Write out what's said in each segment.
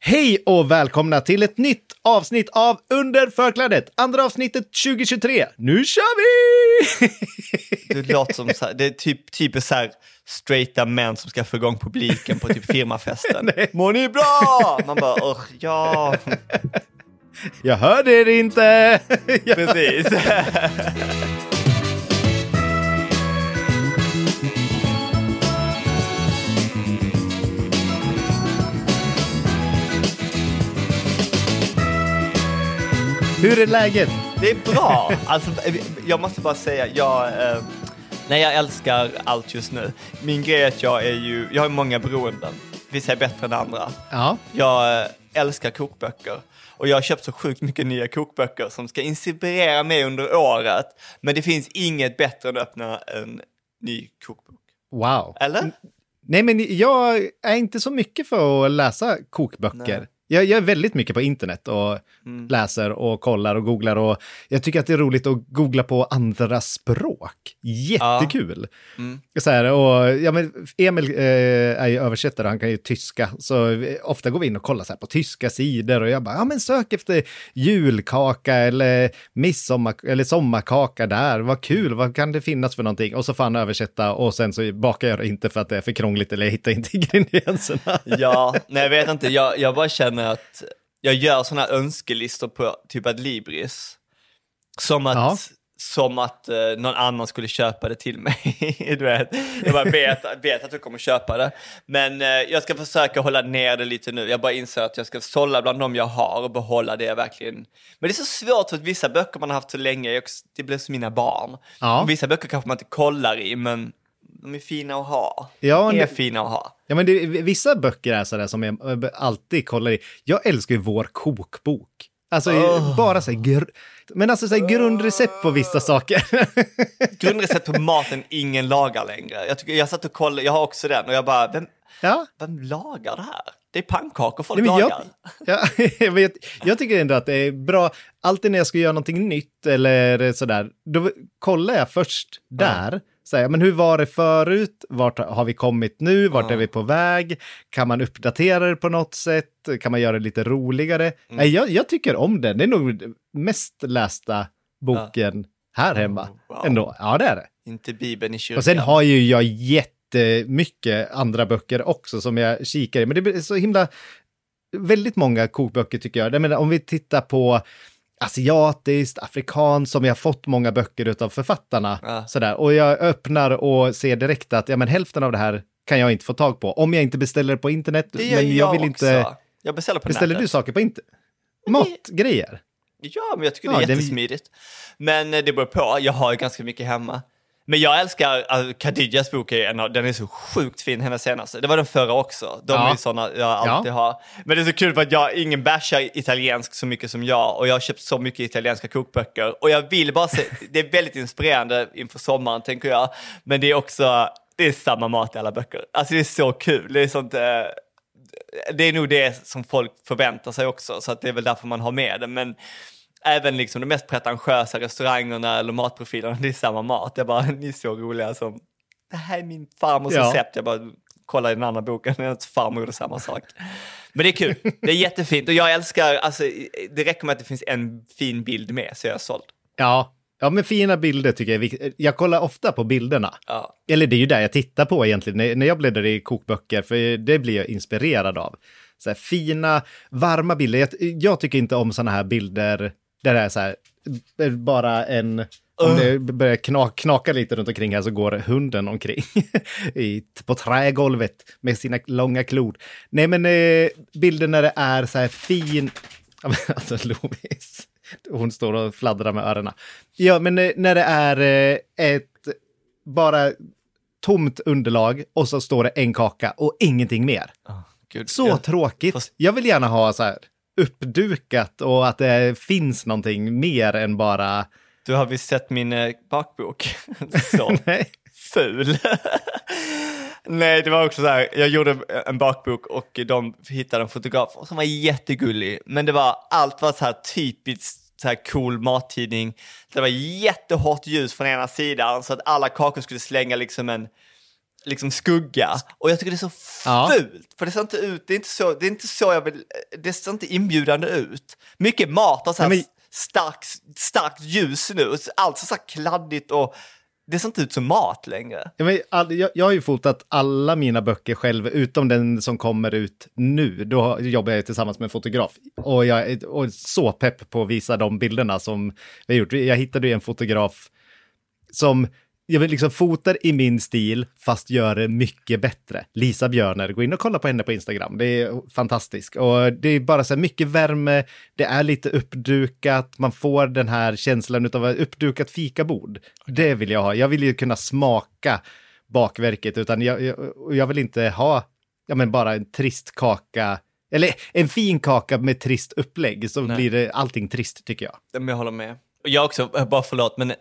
Hej och välkomna till ett nytt avsnitt av Under förklädet. Andra avsnittet 2023. Nu kör vi! Det låter som så här, det är typ, typiskt så här straighta män som ska få igång publiken på typ firmafesten. Mår ni bra? Man bara, "Ugh, ja, Jag hörde er inte! Precis. Hur är läget? Det är bra. Alltså, jag måste bara säga, jag, eh, nej, jag älskar allt just nu. Min grej är att jag är ju, jag har många beroenden. Vissa är bättre än andra. Ja. Jag eh, älskar kokböcker. Och jag har köpt så sjukt mycket nya kokböcker som ska inspirera mig under året. Men det finns inget bättre än att öppna en ny kokbok. Wow. Eller? Nej, men jag är inte så mycket för att läsa kokböcker. Jag, jag är väldigt mycket på internet och läser och kollar och googlar och jag tycker att det är roligt att googla på andra språk. Jättekul! Så här, och, ja, men Emil eh, är ju översättare, han kan ju tyska, så ofta går vi in och kollar så här på tyska sidor och jag bara, ja men sök efter julkaka eller midsommar eller sommarkaka där, vad kul, vad kan det finnas för någonting? Och så får han översätta och sen så bakar jag det inte för att det är för krångligt eller jag hittar inte ingredienserna. Ja, nej jag vet inte. Jag, jag bara känner att jag gör sådana önskelistor på typ Adlibris. Som att, Ja. som att eh, någon annan skulle köpa det till mig. du vet. Jag bara vet, vet att du kommer köpa det. Men eh, jag ska försöka hålla ner det lite nu. Jag bara inser att jag ska sålla bland de jag har och behålla det verkligen. Men det är så svårt för att vissa böcker man har haft så länge, också- det blir som mina barn. Ja. Och vissa böcker kanske man inte kollar i, men de är fina att ha. Ja, är det- fina att ha. Ja, men det, vissa böcker är sådär som jag eh, alltid kollar i. Jag älskar ju vår kokbok. Alltså bara så här, gr- men alltså så här, grundrecept på vissa saker. grundrecept på maten ingen lagar längre. Jag, tycker, jag satt och kollade, jag har också den och jag bara, vem, ja. vem lagar det här? Det är pannkakor folk Nej, men lagar. jag, ja, men jag, jag tycker ändå att det är bra, alltid när jag ska göra någonting nytt eller sådär, då kollar jag först där. Säger, men hur var det förut? Vart har vi kommit nu? Vart är vi på väg? Kan man uppdatera det på något sätt? Kan man göra det lite roligare? Nej, jag, jag tycker om den. Det är nog mest lästa boken här hemma. Wow. Ändå. Ja, det är det. Inte Bibeln i kyrkan. Och sen har ju jag jättemycket andra böcker också som jag kikar i. Men det blir så himla, väldigt många kokböcker tycker jag. Jag menar, om vi tittar på asiatiskt, afrikanskt, som jag fått många böcker av författarna. Ja. Sådär. Och jag öppnar och ser direkt att ja, men hälften av det här kan jag inte få tag på. Om jag inte beställer det på internet. det gör men jag vill också. inte... Jag beställer på Beställer nätet. du saker på internet? Matgrejer? Ja, men jag tycker det är det- jättesmidigt. Men eh, det beror på, jag har ju ganska mycket hemma. Men jag älskar, alltså, Khadijas bok är en av, den är så sjukt fin, hennes senaste. Det var den förra också. De Ja. är sådana jag alltid har. Men det är så kul för att jag, ingen bashar italiensk så mycket som jag och jag har köpt så mycket italienska kokböcker. Och jag vill bara se, det är väldigt inspirerande inför sommaren tänker jag. Men det är också, det är samma mat i alla böcker. Alltså det är så kul, det är sånt, eh, det är nog det som folk förväntar sig också, så att det är väl därför man har med det. Men även liksom de mest pretentiösa restaurangerna eller matprofilerna, det är samma mat. Jag bara, ni är så roliga som, det här är min farmors Ja. recept. Jag bara kollar i den andra boken, hennes farmor gjorde samma sak. Men det är kul, det är jättefint och jag älskar, alltså det räcker med att det finns en fin bild med så är jag såld. Ja, Ja, men fina bilder tycker jag är viktigt. Jag kollar ofta på bilderna. Ja. Eller det är ju där jag tittar på egentligen, när, när jag bläddrar i kokböcker, för det blir jag inspirerad av. Så här, fina, varma bilder. Jag, jag tycker inte om sådana här bilder där det är så här, bara en... Om det börjar kna, knaka lite runt omkring här så går hunden omkring I, på trägolvet med sina långa klor. Nej, men eh, bilder när det är så här fin... Alltså, Louise. Hon står och fladdrar med öronen. Ja, men eh, när det är eh, ett bara tomt underlag och så står det en kaka och ingenting mer. Gud, Så ja. tråkigt. Fast- Jag vill gärna ha så här uppdukat och att det finns någonting mer än bara... Du har visst sett min eh, bakbok? Så Nej. ful. Nej, det var också så här, jag gjorde en bakbok och de hittade en fotograf som var jättegullig. Men det var, allt var så här typiskt så här cool mattidning. Det var jättehårt ljus från ena sidan så att alla kakor skulle slänga liksom en liksom skugga. Och jag tycker det är så Ja. fult, för det ser inte ut, det är inte så, det är inte så jag vill, det ser inte inbjudande ut. Mycket mat har så här men- starkt, starkt ljus nu, allt så här kladdigt och det ser inte ut som mat längre. Jag, jag, jag har ju fotat alla mina böcker själv, utom den som kommer ut nu. Då jobbar jag tillsammans med en fotograf. Och jag är så pepp på att visa de bilderna som vi har gjort. Jag hittade ju en fotograf som jag vill liksom fotar i min stil, fast gör det mycket bättre. Lisa Björner, gå in och kolla på henne på Instagram. Det är fantastiskt. Och det är bara så här mycket värme, det är lite uppdukat, man får den här känslan av ett uppdukat fikabord. Det vill jag ha. Jag vill ju kunna smaka bakverket, utan jag, jag, jag vill inte ha ja, men bara en trist kaka. Eller en fin kaka med trist upplägg, så blir det allting trist tycker jag. Men jag håller med. Jag också, eh, bara förlåt, men eh,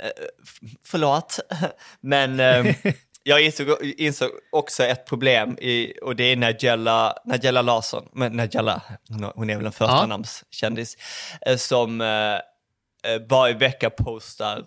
förlåt, men eh, jag insåg, insåg också ett problem i, och det är Nigella, Nigella Larsson, men Nigella, hon är väl en första Ja. eh, som varje vecka postar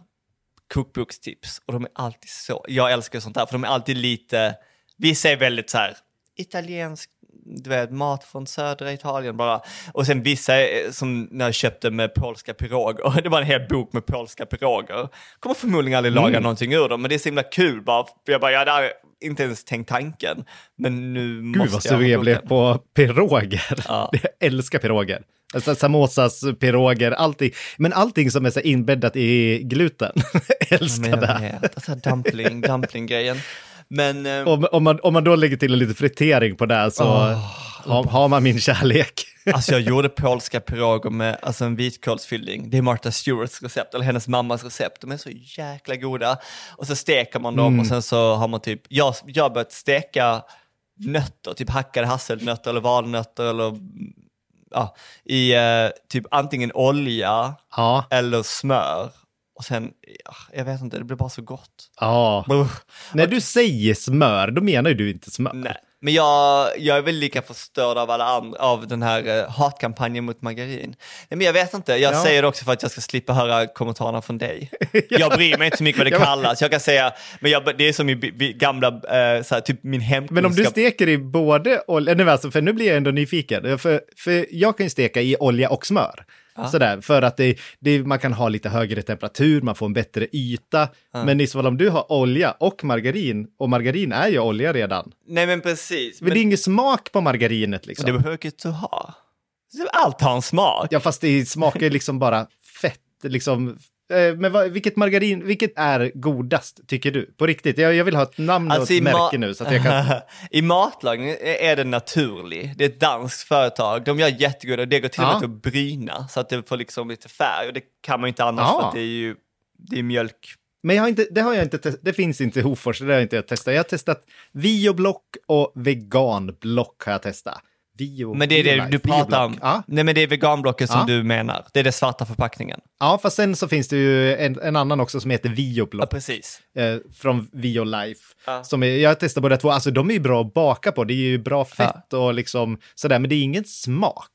kokbokstips. Och de är alltid så, jag älskar sånt här för de är alltid lite, vissa är väldigt så här italiensk, du vet mat från södra Italien bara. Och sen vissa som när jag köpte med polska piroger, det var en hel bok med polska piroger. Kommer förmodligen aldrig laga Mm. någonting ur dem men det är så himla kul bara, jag bara, jag hade inte ens tänkt tanken. Men nu Gud måste vad jag ha sugen jag blev på piroger. Ja. Jag älskar piroger. Alltså, samosas, piroger, allting. Men allting som är så inbäddat i gluten. älskar jag det. alltså dumpling, dumpling-grejen. Men... eh, Om, om, man, om man då lägger till en liten fritering på det så har, har man min kärlek. Alltså jag gjorde polska piroger med alltså en vitkålsfyllning. Det är Martha Stewarts recept, eller hennes mammas recept. De är så jäkla goda. Och så steker man dem och sen så har man typ, jag jag har börjat steka nötter, typ hackade hasselnötter eller valnötter eller ja, i eh, typ antingen olja Ja, eller smör. Och sen, ja, jag vet inte, det blir bara så gott. ja. När du säger smör, då menar ju du inte smör. Nej, men jag, jag är väl lika förstörd av alla andra, av den här eh, hatkampanjen mot margarin. Nej, men jag vet inte, jag Ja. säger det också för att jag ska slippa höra kommentarerna från dig. Jag bryr mig inte så mycket vad det Ja, kallas. Jag kan säga, men jag, det är som i bi- bi- gamla, eh, så här, typ min hemkunskap. Men om du steker i både olja, nej, men alltså, för nu blir jag ändå nyfiken, för, för jag kan ju steka i olja och smör. Sådär, för att det, det, man kan ha lite högre temperatur, man får en bättre yta. Men i så fall om du har olja och margarin, och margarin är ju olja redan, Nej men precis. men, Men, det är ingen smak på margarinet det liksom. behöver ju inte ha. Allt har en smak. Ja, fast det smakar liksom bara fett, liksom. Eh, Men vad, vilket margarin, vilket är godast, tycker du? På riktigt, jag, jag vill ha ett namn och Alltså, i ett märke nu så att jag kan... I matlagning är det naturlig. Det är ett danskt företag. De gör jättegoda, det går till och med Ja. att bryna så att det får liksom lite färg. Och det kan man ju inte annars Ja. för att det är ju det är mjölk. Men jag har inte, det har jag inte det finns inte i Hofors, det har jag inte testat. Jag har testat bioblock och veganblock har jag testat. Bio, Men det är det du pratar om. Ja. Nej men det är veganblocket som Ja. du menar. Det är det svarta förpackningen. ja, fast sen så finns det ju en, en annan också som heter Ja bioblock. precis. eh, från Violife. Ja. Som är, jag har testat båda två, alltså de är ju bra att baka på, det är ju bra fett och liksom sådär, men det är ingen smak.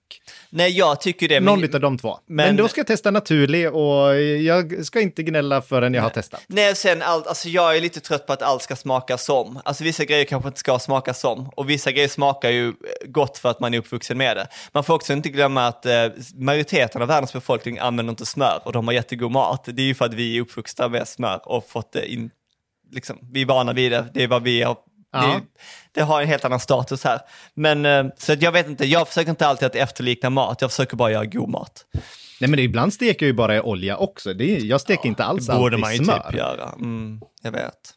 Nej, jag tycker det. Någon men- av de två. Men, men- då ska jag testa naturlig och jag ska inte gnälla förrän jag har testat. Nej, sen allt, alltså jag är lite trött på att allt ska smaka som. Alltså vissa grejer kanske inte ska smaka som. Och vissa grejer smakar ju gott för att man är uppvuxen med det. Man får också inte glömma att eh, majoriteten av världens befolkning använder inte smör och de har jättegod mat. Det är ju för att vi är uppvuxna med smör och fått det in, liksom, vi är vana vid det. Det är vad vi har. Ja. Det, det har en helt annan status här. Men eh, så att jag vet inte, jag försöker inte alltid att efterlikna mat, jag försöker bara göra god mat. Nej, men ibland steker jag ju bara i olja också. Det jag steker inte alls Det borde man ju smör. typ göra. Mm, jag vet.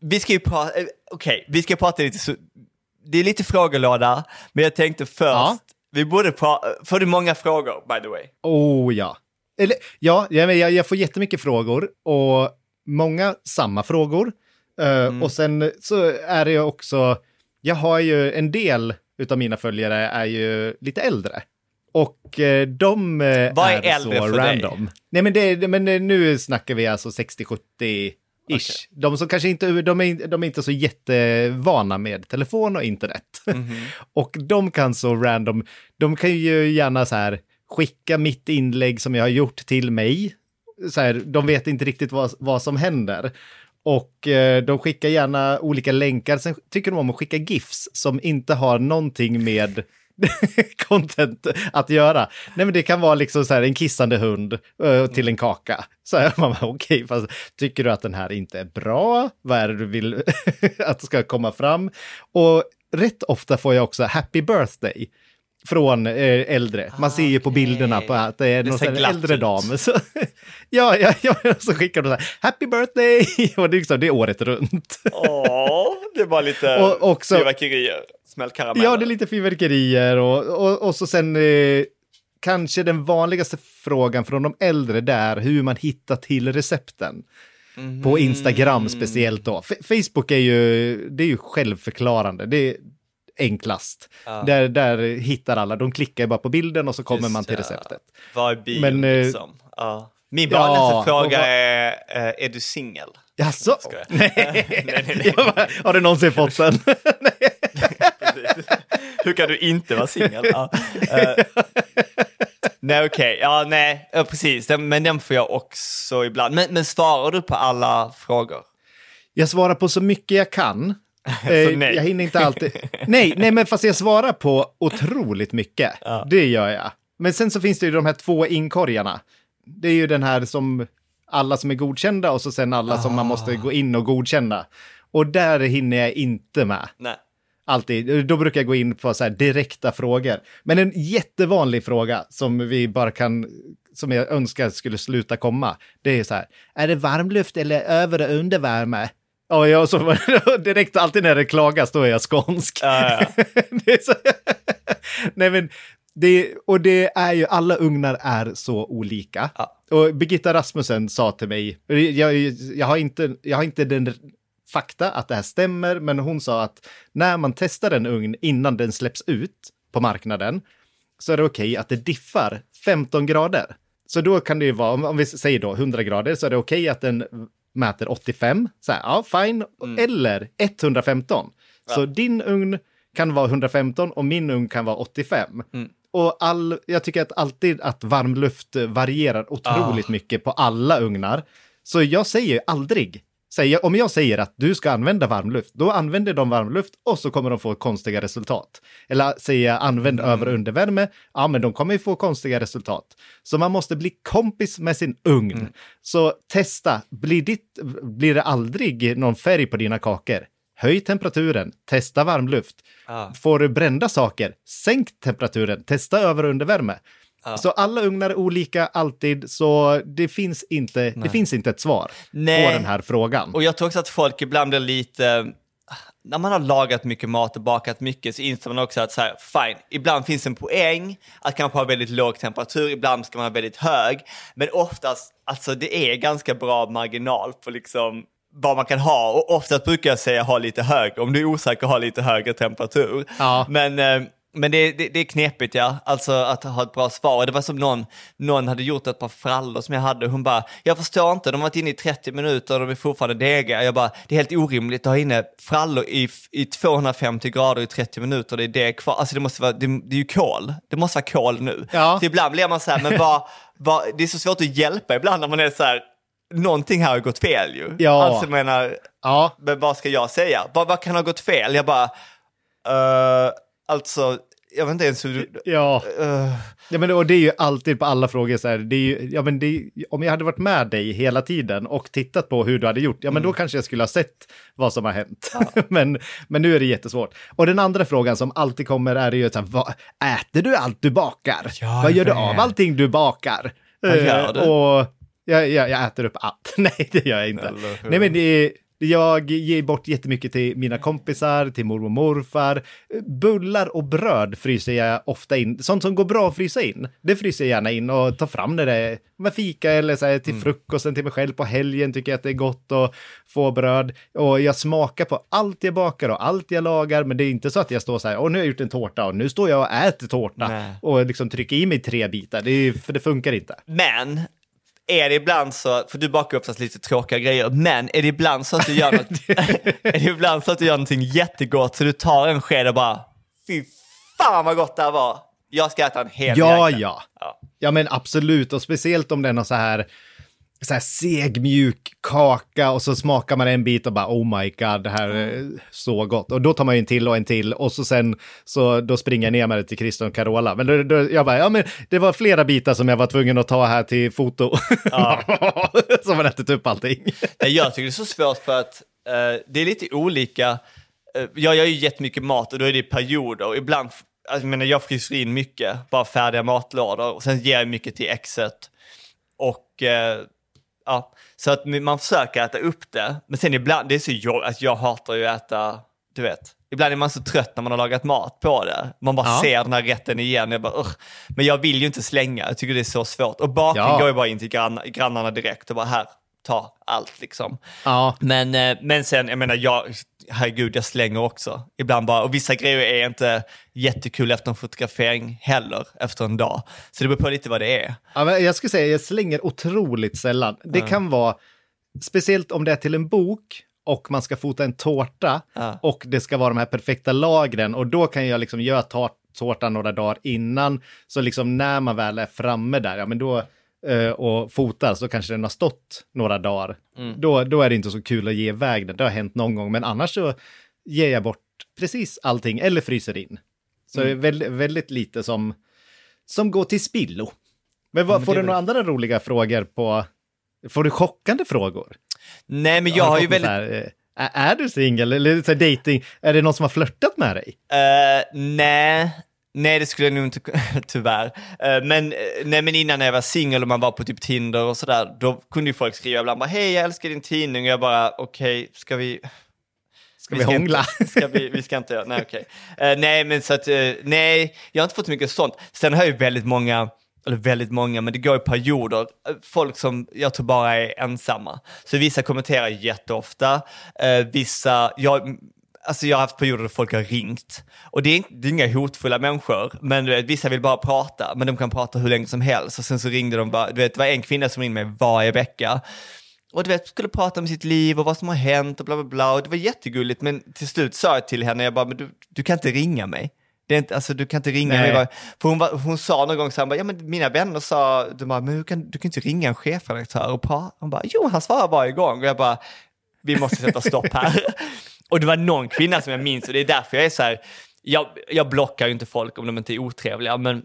Vi ska ju prata, eh, okej, vi ska prata lite, det är lite frågelåda, men jag tänkte först, Ja. Vi borde prata, får du många frågor by the way? Oh ja. Eller, ja, jag, jag, får jättemycket frågor och många samma frågor. Eh, Mm. Och sen så är det ju också, jag har ju en del utav mina följare är ju lite äldre. Och eh, de eh, Vad är äldre så för dig? random. Nej men, det, men nu snackar vi alltså 60-70 Ish. De som kanske inte, de är, de är inte så jättevana med telefon och internet. Mhm. och de kan så random, de kan ju gärna så här skicka mitt inlägg som jag har gjort till mig. Så här, de vet inte riktigt vad, vad som händer. Och eh, de skickar gärna olika länkar. Sen tycker de om att skicka GIFs som inte har någonting med content att göra. Nej men det kan vara liksom så här en kissande hund uh, till en kaka. Så här, man bara okej, fast tycker du att den här inte är bra? Vad är det du vill att ska komma fram? Och rätt ofta får jag också happy birthday från eh, äldre. Man ser ju på bilderna på att det är Det någon glatt äldre dam. Så, ja, ja, ja, så skickar de så här, happy birthday! Och det är, liksom, det är året runt. Åh, det var lite Och också- fyrverkerier, smällkarameller. Ja, det är lite fyrverkerier och, och, och så sen eh, kanske den vanligaste frågan från de äldre där hur man hittar till recepten. På Instagram speciellt då. F- Facebook är ju, det är ju självförklarande. Det enklast. Där, där hittar alla, de klickar bara på bilden och så kommer Just man till det. receptet. Vad är bion Men, eh, liksom? Ja. Min ja, vanligaste fråga vad- är, eh, är du singel? Jaså? Nej. nej, nej. Bara, Har du någonsin fått den? Hur kan du inte vara singel? Ja. Eh, nej, okej. Ja, nej, ja, precis. Men den får jag också ibland. Men, men svarar du på alla frågor? Jag svarar på så mycket jag kan. Eh, nej. Jag hinner inte alltid. nej, nej, men fast jag svarar på otroligt mycket. Det gör jag. Men sen så finns det ju de här två inkorgarna. Det är ju den här som alla som är godkända och så sen alla som man måste gå in och godkänna. Och där hinner jag inte med. Nej. Alltid. Då brukar jag gå in på så direkta frågor. Men en jättevanlig fråga som vi bara kan, som jag önskar skulle sluta komma, det är så här, är det varmluft eller över och undervärme? Och jag så direkt alltid när det klagas, då är jag skånsk. Ja, ja, så, nej men, det, och det är ju, alla ugnar är så olika. Ja. Och Birgitta Rasmussen sa till mig, jag, jag, har inte, jag har inte den fakta att det här stämmer, men hon sa att när man testar en ugn innan den släpps ut på marknaden så är det okej att det diffar 15 grader. Så då kan det ju vara, om- vi säger då 100 grader, så är det okej att den mäter 85, så här, ja fine, eller 115. Så din ugn kan vara 115 och min ugn kan vara 85. Och all, jag tycker att alltid att varmluft varierar otroligt mycket på alla ugnar. Så jag säger aldrig, säger, om jag säger att du ska använda varmluft, då använder de varmluft och så kommer de få konstiga resultat. Eller säger jag använd över och undervärme, ja men de kommer ju få konstiga resultat. Så man måste bli kompis med sin ugn. Så testa, blir, ditt, blir det aldrig någon färg på dina kakor? Höj temperaturen, testa varmluft. Ja. Får du brända saker, sänk temperaturen, testa över och undervärme. Så alla ugnar är olika alltid, så det finns inte, det finns inte ett svar Nej. på den här frågan. Och jag tror också att folk ibland blir lite, när man har lagat mycket mat och bakat mycket så inser man också att så här, fine, ibland finns en poäng att kanske ha väldigt låg temperatur, ibland ska man ha väldigt hög. Men oftast, alltså det är ganska bra marginal på liksom vad man kan ha och oftast brukar jag säga ha lite högre, om du är osäker ha lite högre temperatur. Ja. Men, eh, Men det, det, det är knepigt ja, alltså att ha ett bra svar. Det var som någon, någon hade gjort ett par frallor som jag hade. Hon bara, jag förstår inte, de har varit inne i 30 minuter och de är fortfarande dega. Jag bara, det är helt orimligt att ha inne frallor i, i 250 grader i 30 minuter, det är deg kvar. Alltså det måste vara, det, det är ju kol. Det måste vara kol nu. Ja. Så ibland blir man så här, men vad, vad, det är så svårt att hjälpa ibland när man är så här, någonting här har gått fel ju. Ja. Alltså menar, Ja, men vad ska jag säga? Vad, vad kan ha gått fel? Jag bara, uh, alltså, jag vet inte ens hur du... ja. Uh, Ja, men, och det är ju alltid på alla frågor så här, det är ju, ja, men det om jag hade varit med dig hela tiden och tittat på hur du hade gjort, ja men Mm. då kanske jag skulle ha sett vad som har hänt. men, men nu är det jättesvårt. Och den andra frågan som alltid kommer är ju så här, vad, äter du allt du bakar? Ja, vad gör du av allting du bakar? Vad gör Eh, du? Och jag, jag, jag äter upp allt. Nej, det gör jag inte. Nej, men det är, jag ger bort jättemycket till mina kompisar, till mormor och morfar. Bullar och bröd fryser jag ofta in. Sånt som går bra att frysa in, det fryser jag gärna in och tar fram när det är med fika eller så här, till frukosten till mig själv på helgen tycker jag att det är gott att få bröd. Och jag smakar på allt jag bakar och allt jag lagar, men det är inte så att jag står så här, och nu har jag gjort en tårta och nu står jag och äter tårta Nej. och liksom trycker i mig tre bitar. Det är, för det funkar inte. men, är det ibland så, för du bakar oftast lite tråkiga grejer, men är det ibland så att du gör något, är det ibland så att du gör någonting jättegott så du tar en sked och bara, fy fan vad gott det här var. Jag ska äta en hel Ja, jäkla." ja. ja. Ja, men absolut. Och speciellt om är någon så här, så här seg, mjuk kaka och så smakar man en bit och bara oh my god, det här är så gott. Och då tar man ju en till och en till och så sen så då springer jag ner med det till Christian och Carola. Men då, då, jag bara, ja men det var flera bitar som jag var tvungen att ta här till foto. så man ätit upp allting. Jag tycker det är så svårt för att eh, det är lite olika. Uh, jag gör ju jättemycket mat och då är det perioder. Och ibland, alltså, jag menar jag fryser in mycket, bara färdiga matlådor. Och sen ger jag mycket till exet. Och eh, ja, så att man försöker äta upp det. Men sen ibland, det är så jobbigt, alltså jag hatar ju att äta, du vet. Ibland är man så trött när man har lagat mat på det. Man bara Ja. ser den här rätten igen. Jag bara. Men jag vill ju inte slänga, jag tycker det är så svårt. Och baken Ja. går ju bara in till grann, grannarna direkt och bara här, ta allt liksom. Ja, Men, eh, men sen, jag menar, jag, herregud, jag slänger också. Ibland bara, och vissa grejer är inte jättekul efter en fotografering heller, efter en dag. Så det beror på lite vad det är. Ja, men jag skulle säga jag slänger otroligt sällan. Det kan vara, speciellt om det är till en bok och man ska fota en tårta Ja. och det ska vara de här perfekta lagren och då kan jag liksom göra tår- tårtan några dagar innan. Så liksom när man väl är framme där, ja men då och fotar så kanske den har stått några dagar. Då, då är det inte så kul att ge iväg den. Det har hänt någon gång, men annars så ger jag bort precis allting eller fryser in. Så det är väldigt, väldigt lite som, som går till spillo. Men vad, men får du några andra roliga frågor på... Får du chockande frågor? Nej, men jag har ju fått något väldigt... Här, eh, är, är du singel eller så här, dating? Är det någon som har flörtat med dig? Eh, nej, nej det skulle jag nog inte, tyvärr. Eh, men, eh, nej, men innan när jag var singel och man var på typ Tinder och sådär, då kunde ju folk skriva ibland bara hej jag älskar din tidning och jag bara okej, ska vi... Ska vi hångla? Inte, ska vi, vi ska inte göra, nej okej. Eh, nej men så att, eh, nej, jag har inte fått så mycket sånt. Sen har jag ju väldigt många, eller väldigt många, men det går i perioder. Folk som jag tror bara är ensamma. Så vissa kommenterar jätteofta, eh, vissa, jag, alltså jag har haft perioder där folk har ringt. Och det är, inte- det är inga hotfulla människor, men du vet, vissa vill bara prata, men de kan prata hur länge som helst. Och sen så ringde de bara, du vet, det var en kvinna som ringde mig varje vecka. Och du vet, skulle prata om sitt liv och vad som har hänt och bla bla bla. Och det var jättegulligt, men till slut sa jag till henne, jag bara, men du, du kan inte ringa mig. Det är inte, alltså, du kan inte ringa Nej. mig. För hon, var, hon sa någon gång så här, bara, ja men mina vänner sa, de bara, men du kan, du kan inte ringa en chefredaktör och prata. Hon bara, jo han svarar varje gång. Och jag bara, vi måste sätta stopp här. och det var någon kvinna som jag minns, och det är därför jag är så här, jag, jag blockar ju inte folk om de inte är otrevliga, men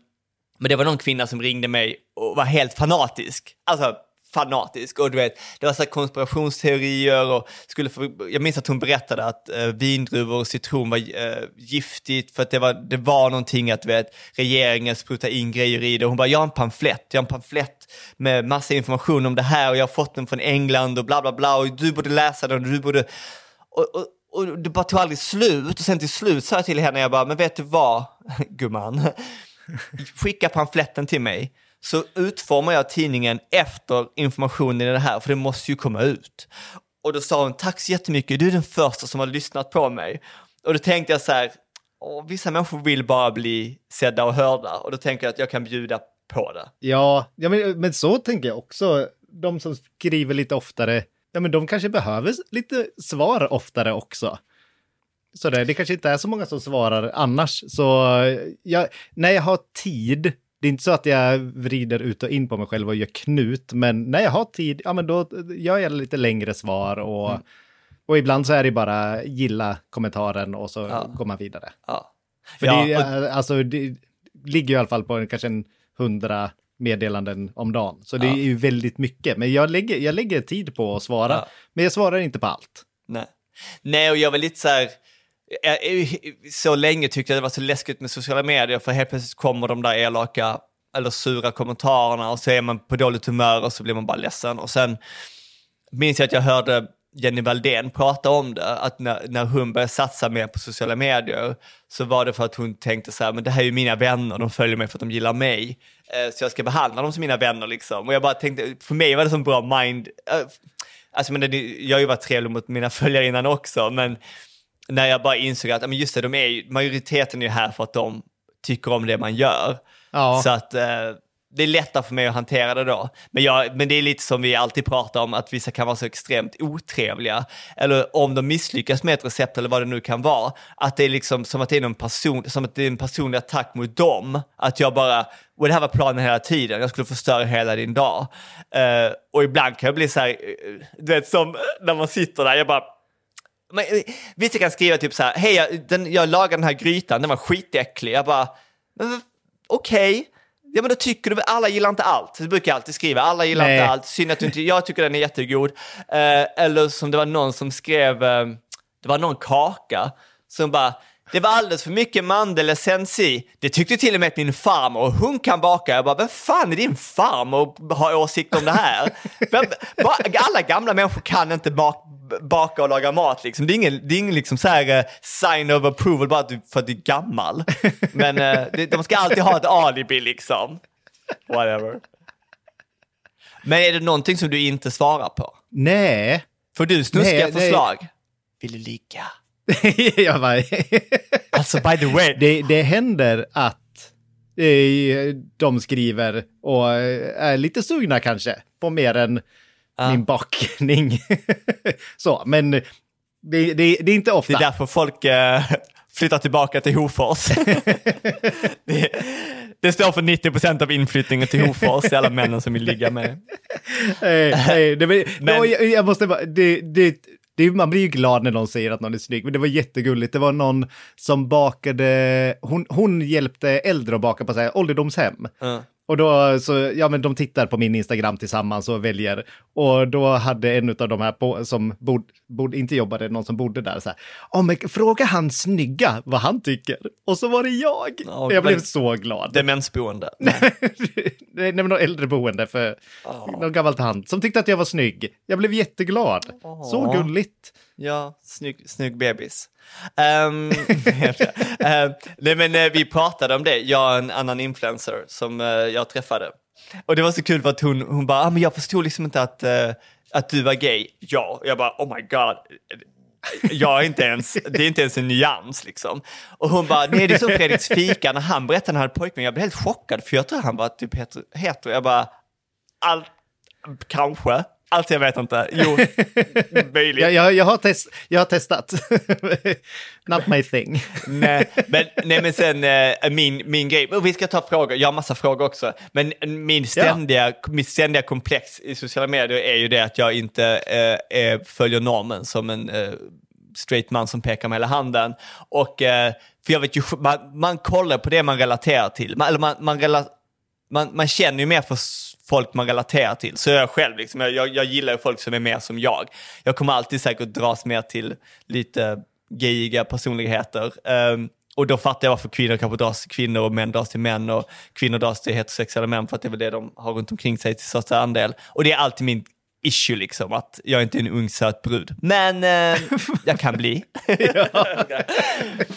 men det var någon kvinna som ringde mig och var helt fanatisk. Alltså fanatisk. Och du vet, det var så här konspirationsteorier och skulle få, jag minns att hon berättade att eh, vindruvor och citron var eh, giftigt för att det var, det var någonting att du vet, regeringen sprutade in grejer i det. Och hon bara, jag har en pamflett, jag har en pamflett med massa information om det här och jag har fått den från England och bla bla bla och du borde läsa den och du borde... Och, och, och det bara tog aldrig slut och sen till slut sa jag till henne, jag bara, men vet du vad, gumman? skicka pamfletten till mig så utformar jag tidningen efter informationen i det här, för det måste ju komma ut. Och då sa hon, tack så jättemycket, du är den första som har lyssnat på mig. Och då tänkte jag så här, åh, vissa människor vill bara bli sedda och hörda och då tänker jag att jag kan bjuda på det. Ja, ja men, men så tänker jag också. De som skriver lite oftare, ja men de kanske behöver lite svar oftare också. Så det, det kanske inte är så många som svarar annars. Så jag, när jag har tid, det är inte så att jag vrider ut och in på mig själv och gör knut, men när jag har tid, ja men då gör jag lite längre svar och, Mm. och ibland så är det bara gilla kommentaren och så Ja. går man vidare. Ja. För Ja, det, och- är, alltså, det ligger ju i alla fall på en, kanske en hundra meddelanden om dagen. Så det Ja. är ju väldigt mycket. Men jag lägger, jag lägger tid på att svara. Ja. Men jag svarar inte på allt. Nej. Nej, och jag var lite så här... Så länge tyckte jag det var så läskigt med sociala medier för helt plötsligt kommer de där elaka eller sura kommentarerna och så är man på dåligt humör och så blir man bara ledsen. Och sen minns jag att jag hörde Jenny Valdén prata om det, att när, när hon började satsa mer på sociala medier så var det för att hon tänkte så här, men det här är ju mina vänner, de följer mig för att de gillar mig, så jag ska behandla dem som mina vänner liksom. Och jag bara tänkte, för mig var det som bra mind, eh, alltså men det, jag har ju varit trevlig mot mina följare innan också, men när jag bara insåg att, men just det, de är ju, majoriteten är ju här för att de tycker om det man gör. Ja. Så att eh, det är lättare för mig att hantera det då. Men, jag, men det är lite som vi alltid pratar om, att vissa kan vara så extremt otrevliga. Eller om de misslyckas med ett recept eller vad det nu kan vara, att det är liksom som att det är, någon person, som att det är en personlig attack mot dem. Att jag bara, och det här var planen hela tiden, jag skulle förstöra hela din dag. Uh, och ibland kan jag bli så här, eh, du vet som när man sitter där, jag bara, men, eh, vissa kan skriva typ så här, hej jag, den, jag lagade den här grytan, den var skitäcklig. Jag bara, okej, okay. okej. Ja men då tycker du väl, alla gillar inte allt. Det brukar jag alltid skriva, alla gillar Nej. inte allt. Synd att du inte, jag tycker den är jättegod. Eh, eller som det var någon som skrev, eh, det var någon kaka som bara, det var alldeles för mycket mandelessens i. Det tyckte till och med att min farmor, och hon kan baka. Jag bara, vem fan är din farmor och har åsikt om det här? Vem, alla gamla människor kan inte baka baka och laga mat liksom. Det är ingen, det är ingen liksom så här, eh, sign of approval bara att du, för att du är gammal. Men eh, det, de ska alltid ha ett alibi liksom. Whatever. Men är det någonting som du inte svarar på? Nej. Får du snuskiga Nej, nej. förslag? Vill du ligga? jag bara, Alltså by the way, det, det händer att eh, de skriver och eh, är lite sugna kanske på mer än Ja. min bakning. så, men det, det, det är inte ofta. det är därför folk eh, flyttar tillbaka till Hofors. det, det står för 90% av inflyttningen till Hofors, alla männen som vill ligga med. Nej, nej, det, men, Men- jag, jag måste bara, det, det, man blir ju glad när någon säger att någon är snygg, men det var jättegulligt. Det var någon som bakade, hon, hon hjälpte äldre att baka på så här, ålderdomshem. Ja. Och då så, ja men de tittar på min Instagram tillsammans och väljer. Och då hade en av de här på, som bod, bod, inte jobbade, någon som bodde där så här, oh, men fråga han snygga vad han tycker. Och så var det jag. Ja, jag blev så glad. Demensboende. Nej, men någon äldreboende för någon gammal tant som tyckte att jag var snygg. Jag blev jätteglad. Så gulligt. Ja, snygg, snygg bebis. Um, uh, nej men uh, vi pratade om det, jag och en annan influencer som uh, jag träffade. Och det var så kul för att hon, hon bara, ah, men jag förstod liksom inte att, uh, att du var gay. Ja, jag bara, oh my god. Jag är inte ens, det är inte ens en nyans liksom. Och hon bara, nej det är som Fredriks fika när han berättade att han hade pojkvän. Jag blev helt chockad för jag tror han var typ hetero. hetero. Jag bara, allt, kanske. Allt jag vet inte. Jo, möjligt. Jag, jag, jag, har, test, jag har testat. Not my thing. nej, men, nej, men sen eh, min, min grej, och vi ska ta frågor, jag har massa frågor också, men min ständiga, mitt ständiga komplex i sociala medier är ju det att jag inte eh, är, följer normen som en eh, straight man som pekar med hela handen. Och, eh, för jag vet ju, man, man kollar på det man relaterar till, man, eller man, man, man, man känner ju mer för folk man relaterar till. Så jag själv, liksom, jag, jag, gillar ju folk som är mer som jag. Jag kommer alltid säkert dras mer till lite gayiga personligheter. Ehm, och då fattar jag varför kvinnor kanske dras till kvinnor och män dras till män och kvinnor dras till heterosexuella män för att det är väl det de har runt omkring sig till största andel. Och det är alltid min issue liksom, att jag inte är en ung söt brud. Men eh, jag kan bli.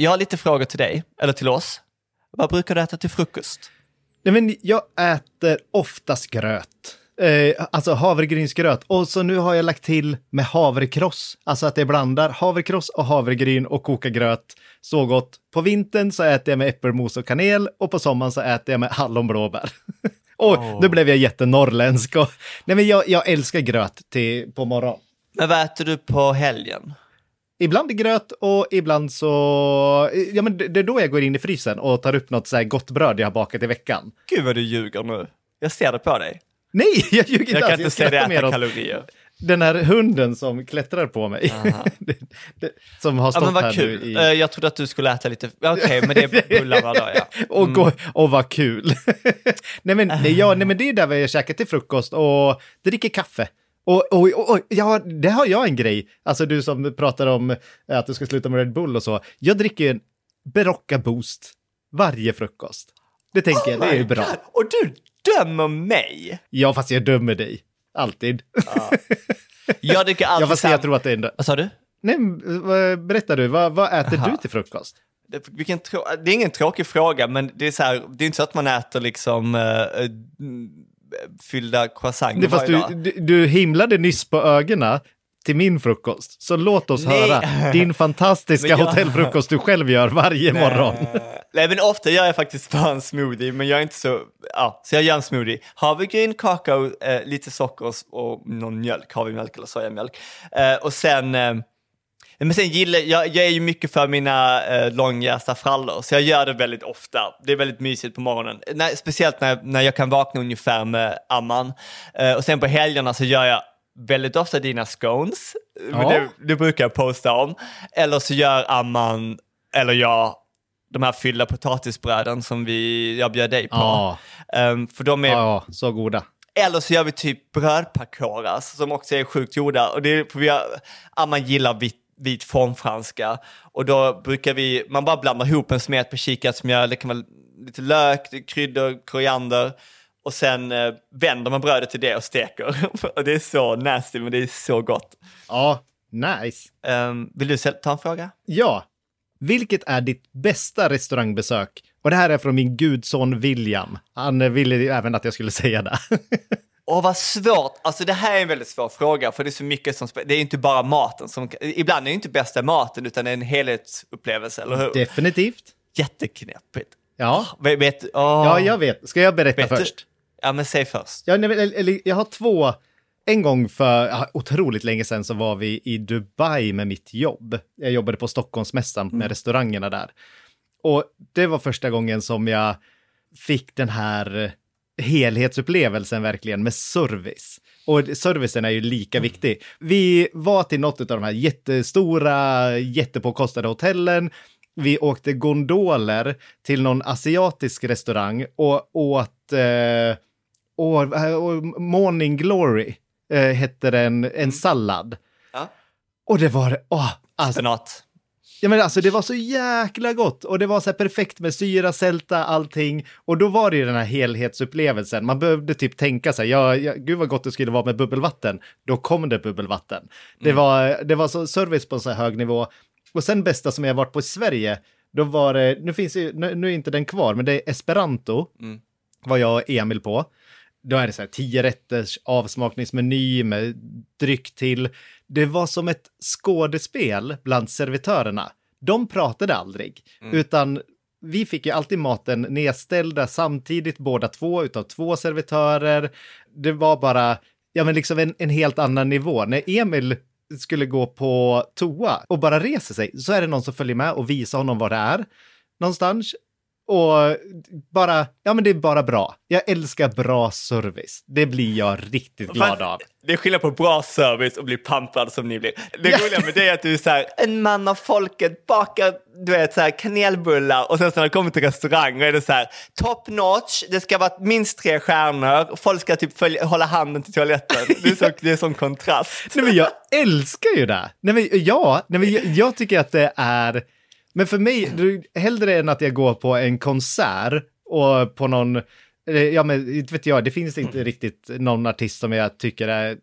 Jag har lite frågor till dig, eller till oss. Vad brukar du äta till frukost? Nej, men jag äter oftast gröt. Eh, alltså havregrynsgröt. Och så nu har jag lagt till med havrekross. Alltså att jag blandar havrekross och havregryn och kokar gröt. Så gott. På vintern så äter jag med äppelmos och kanel och på sommaren så äter jag med hallonblåbär. och oh. nu blev jag jättenorrländsk. Och, nej men jag, jag älskar gröt till, på morgonen. Men vad äter du på helgen? Ibland gröt och ibland så... Ja, men det är då jag går in i frysen och tar upp något så här gott bröd jag har bakat i veckan. Gud vad du ljuger nu. Jag ser det på dig. Nej, jag ljuger inte Jag alls. kan inte se dig äta kalorier. Den här hunden som klättrar på mig. det, det, som har stått ja, men vad kul. i... Uh, jag trodde att du skulle äta lite... Okej, okay, men det är bullar då, ja. Mm. och, gå, och vad kul. nej, men, nej, ja, nej, men det är där vi käkar till frukost och dricker kaffe. Och, och, och, ja, det har jag en grej. Alltså du som pratar om att du ska sluta med Red Bull och så. Jag dricker en Berocca Boost varje frukost. Det tänker oh jag, det är bra. God. Och du dömer mig? Ja, fast jag dömer dig. Alltid. Ja. Jag dricker alltid Ja, fast jag tror att det är en... Vad sa du? Nej, berätta du, vad, vad äter Aha. du till frukost? Det, vilken det är ingen tråkig fråga, men det är så här, det är inte så att man äter liksom uh, fyllda croissanter fast du, du, du himlade nyss på ögonen till min frukost. Så låt oss Nej. höra din fantastiska jag... hotellfrukost du själv gör varje Nej. morgon. Nej, men ofta gör jag faktiskt bara en smoothie, men jag är inte så, ja, så jag gör en smoothie. Havregryn, kakao, eh, lite socker och någon mjölk, havremjölk eller sojamjölk. Eh, och sen, eh, men sen gillar jag, jag är ju mycket för mina eh, långjästa frallor, så jag gör det väldigt ofta. Det är väldigt mysigt på morgonen, när, speciellt när, när jag kan vakna ungefär med amman. Eh, och sen på helgerna så gör jag väldigt ofta dina scones, Ja. det, det brukar jag posta om. Eller så gör Amman, eller jag, de här fyllda potatisbröden som vi, jag bjöd dig på. Ja. Ehm, för de är, Ja, så goda. Eller så gör vi typ brödpakoras som också är sjukt gjorda. Och det är, för vi har, Amman gillar vit, vit formfranska. Och då brukar vi, man bara blandar ihop en smet på kikärtsmjöl, det kan vara lite lök, kryddor, koriander. Och sen eh, vänder man brödet till det och steker. och det är så nasty men det är så gott. Ja, nice. Um, vill du ta en fråga? Ja. Vilket är ditt bästa restaurangbesök? Och det här är från min gudson William. Han ville ju även att jag skulle säga det. Åh, vad svårt. Alltså det här är en väldigt svår fråga, för det är så mycket som... Det är inte bara maten som... Ibland är det inte bästa maten, utan det är en helhetsupplevelse, eller hur? Definitivt. Jätteknäppigt. Ja. Vet, vet, åh. Ja, jag vet. Ska jag berätta Vet du- först? Ja, men säg först. Ja, nej, eller, jag har två. En gång för ja, otroligt länge sedan så var vi i Dubai med mitt jobb. Jag jobbade på Stockholmsmässan med restaurangerna där. Och det var första gången som jag fick den här helhetsupplevelsen verkligen med service. Och servicen är ju lika viktig. Vi var till något av de här jättestora, jättepåkostade hotellen. Vi åkte gondoler till någon asiatisk restaurang och åt eh, och, och Morning Glory eh, hette den, en sallad. Ja. Och det var, åh, alltså, Spenat. Ja, men alltså det var så jäkla gott och det var så här perfekt med syra, sälta, allting. Och då var det ju den här helhetsupplevelsen. Man behövde typ tänka sig, ja, ja, gud vad gott det skulle vara med bubbelvatten. Då kom det bubbelvatten. Det, var, det var så service på så här hög nivå. Och sen bästa som jag varit på i Sverige, då var det, nu finns ju, nu, nu är inte den kvar, men det är Esperanto, var jag och Emil på. Då är det så här tio rätters avsmakningsmeny med dryck till. Det var som ett skådespel bland servitörerna. De pratade aldrig, utan vi fick ju alltid maten nedställda samtidigt, båda två, utav två servitörer. Det var bara, ja men liksom en, en helt annan nivå. När Emil skulle gå på toa och bara reser sig, så är det någon som följer med och visar honom vad det är någonstans. Och bara, ja men det är bara bra. Jag älskar bra service. Det blir jag riktigt glad Fast av. Det är skillnad på bra service och bli pampad som ni blir. Det roliga med det är att du är så här, en man av folket bakar du vet, så här, kanelbullar och sen så när det kommer till restaurang är det så här top notch, det ska vara minst tre stjärnor, folk ska typ följa, hålla handen till toaletten. Det är, så, det är sån kontrast. Nej men jag älskar ju det. Nej men ja, nej, men jag, jag tycker att det är, men för mig, hellre än att jag går på en konsert och på någon, ja men inte vet jag, det finns inte riktigt någon artist som jag tycker är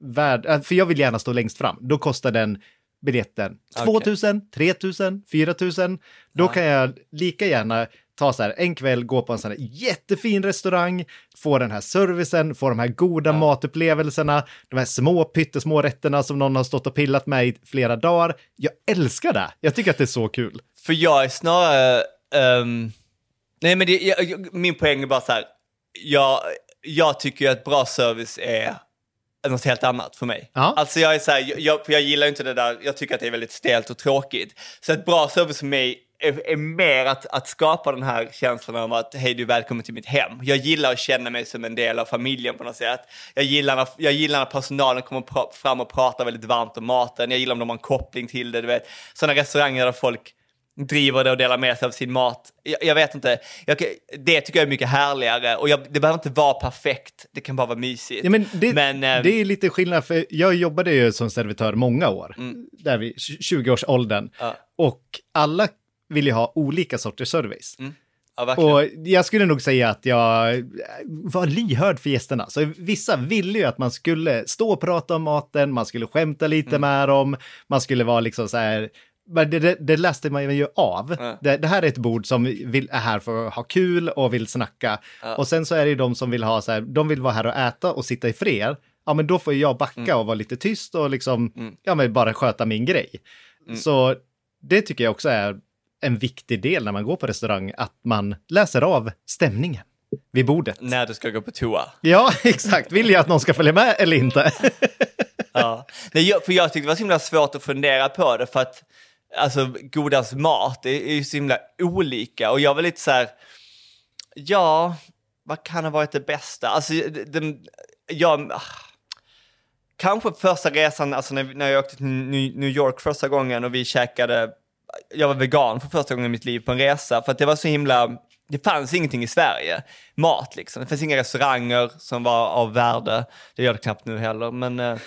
värd, äh, för jag vill gärna stå längst fram, då kostar den biljetten 2000, 3000, 4000. Då kan jag lika gärna ta så här en kväll, gå på en sån här jättefin restaurang, få den här servicen, få de här goda matupplevelserna, de här små pyttesmå rätterna som någon har stått och pillat med i flera dagar. Jag älskar det. Jag tycker att det är så kul. För jag är snarare... ehm, nej, men det, jag, jag- min poäng är bara så här. Jag, jag tycker att bra service är något helt annat för mig. Ja. Alltså jag är så här, jag, för jag gillar inte det där, jag tycker att det är väldigt stelt och tråkigt. Så att bra service för mig är, är mer att, att skapa den här känslan av att hej du är välkommen till mitt hem. Jag gillar att känna mig som en del av familjen på något sätt. Jag gillar när, jag gillar när personalen kommer fram och pratar väldigt varmt om maten. Jag gillar om de har en koppling till det. Du vet. Sådana restauranger där folk driver det och delar med sig av sin mat. Jag, jag vet inte, jag, det tycker jag är mycket härligare och jag, det behöver inte vara perfekt, det kan bara vara mysigt. Ja, men det, Men, eh, det är lite skillnad, för jag jobbade ju som servitör många år, där vid 20-årsåldern. Mm. Ja. Och alla vill ju ha olika sorters service. ja, verkligen. Och jag skulle nog säga att jag var lyhörd för gästerna. Så vissa ville ju att man skulle stå och prata om maten, man skulle skämta lite Mm. med dem, man skulle vara liksom så här... Men det, det, det läste man ju av. Ja. Det, det här är ett bord som vill, är här för att ha kul och vill snacka. Och sen så är det ju de som vill ha så här, de vill vara här och äta och sitta i fred. Ja, men då får jag backa Mm. och vara lite tyst och liksom, ja men bara sköta min grej. Mm. Så det tycker jag också är en viktig del när man går på restaurang, att man läser av stämningen vid bordet. När du ska gå på toa. Ja, exakt. Vill jag att någon ska följa med eller inte? Ja. Nej, jag, för jag tyckte det var så himla svårt att fundera på det för att alltså, godas mat är, är ju så himla olika och jag var lite så här, ja, vad kan ha varit det bästa? Alltså, den, jag, ah, kanske första resan, alltså när, när jag åkte till New York första gången och vi käkade, jag var vegan för första gången i mitt liv på en resa för att det var så himla, det fanns ingenting i Sverige, mat liksom. Det fanns inga restauranger som var av värde, det gör det knappt nu heller, men, eh,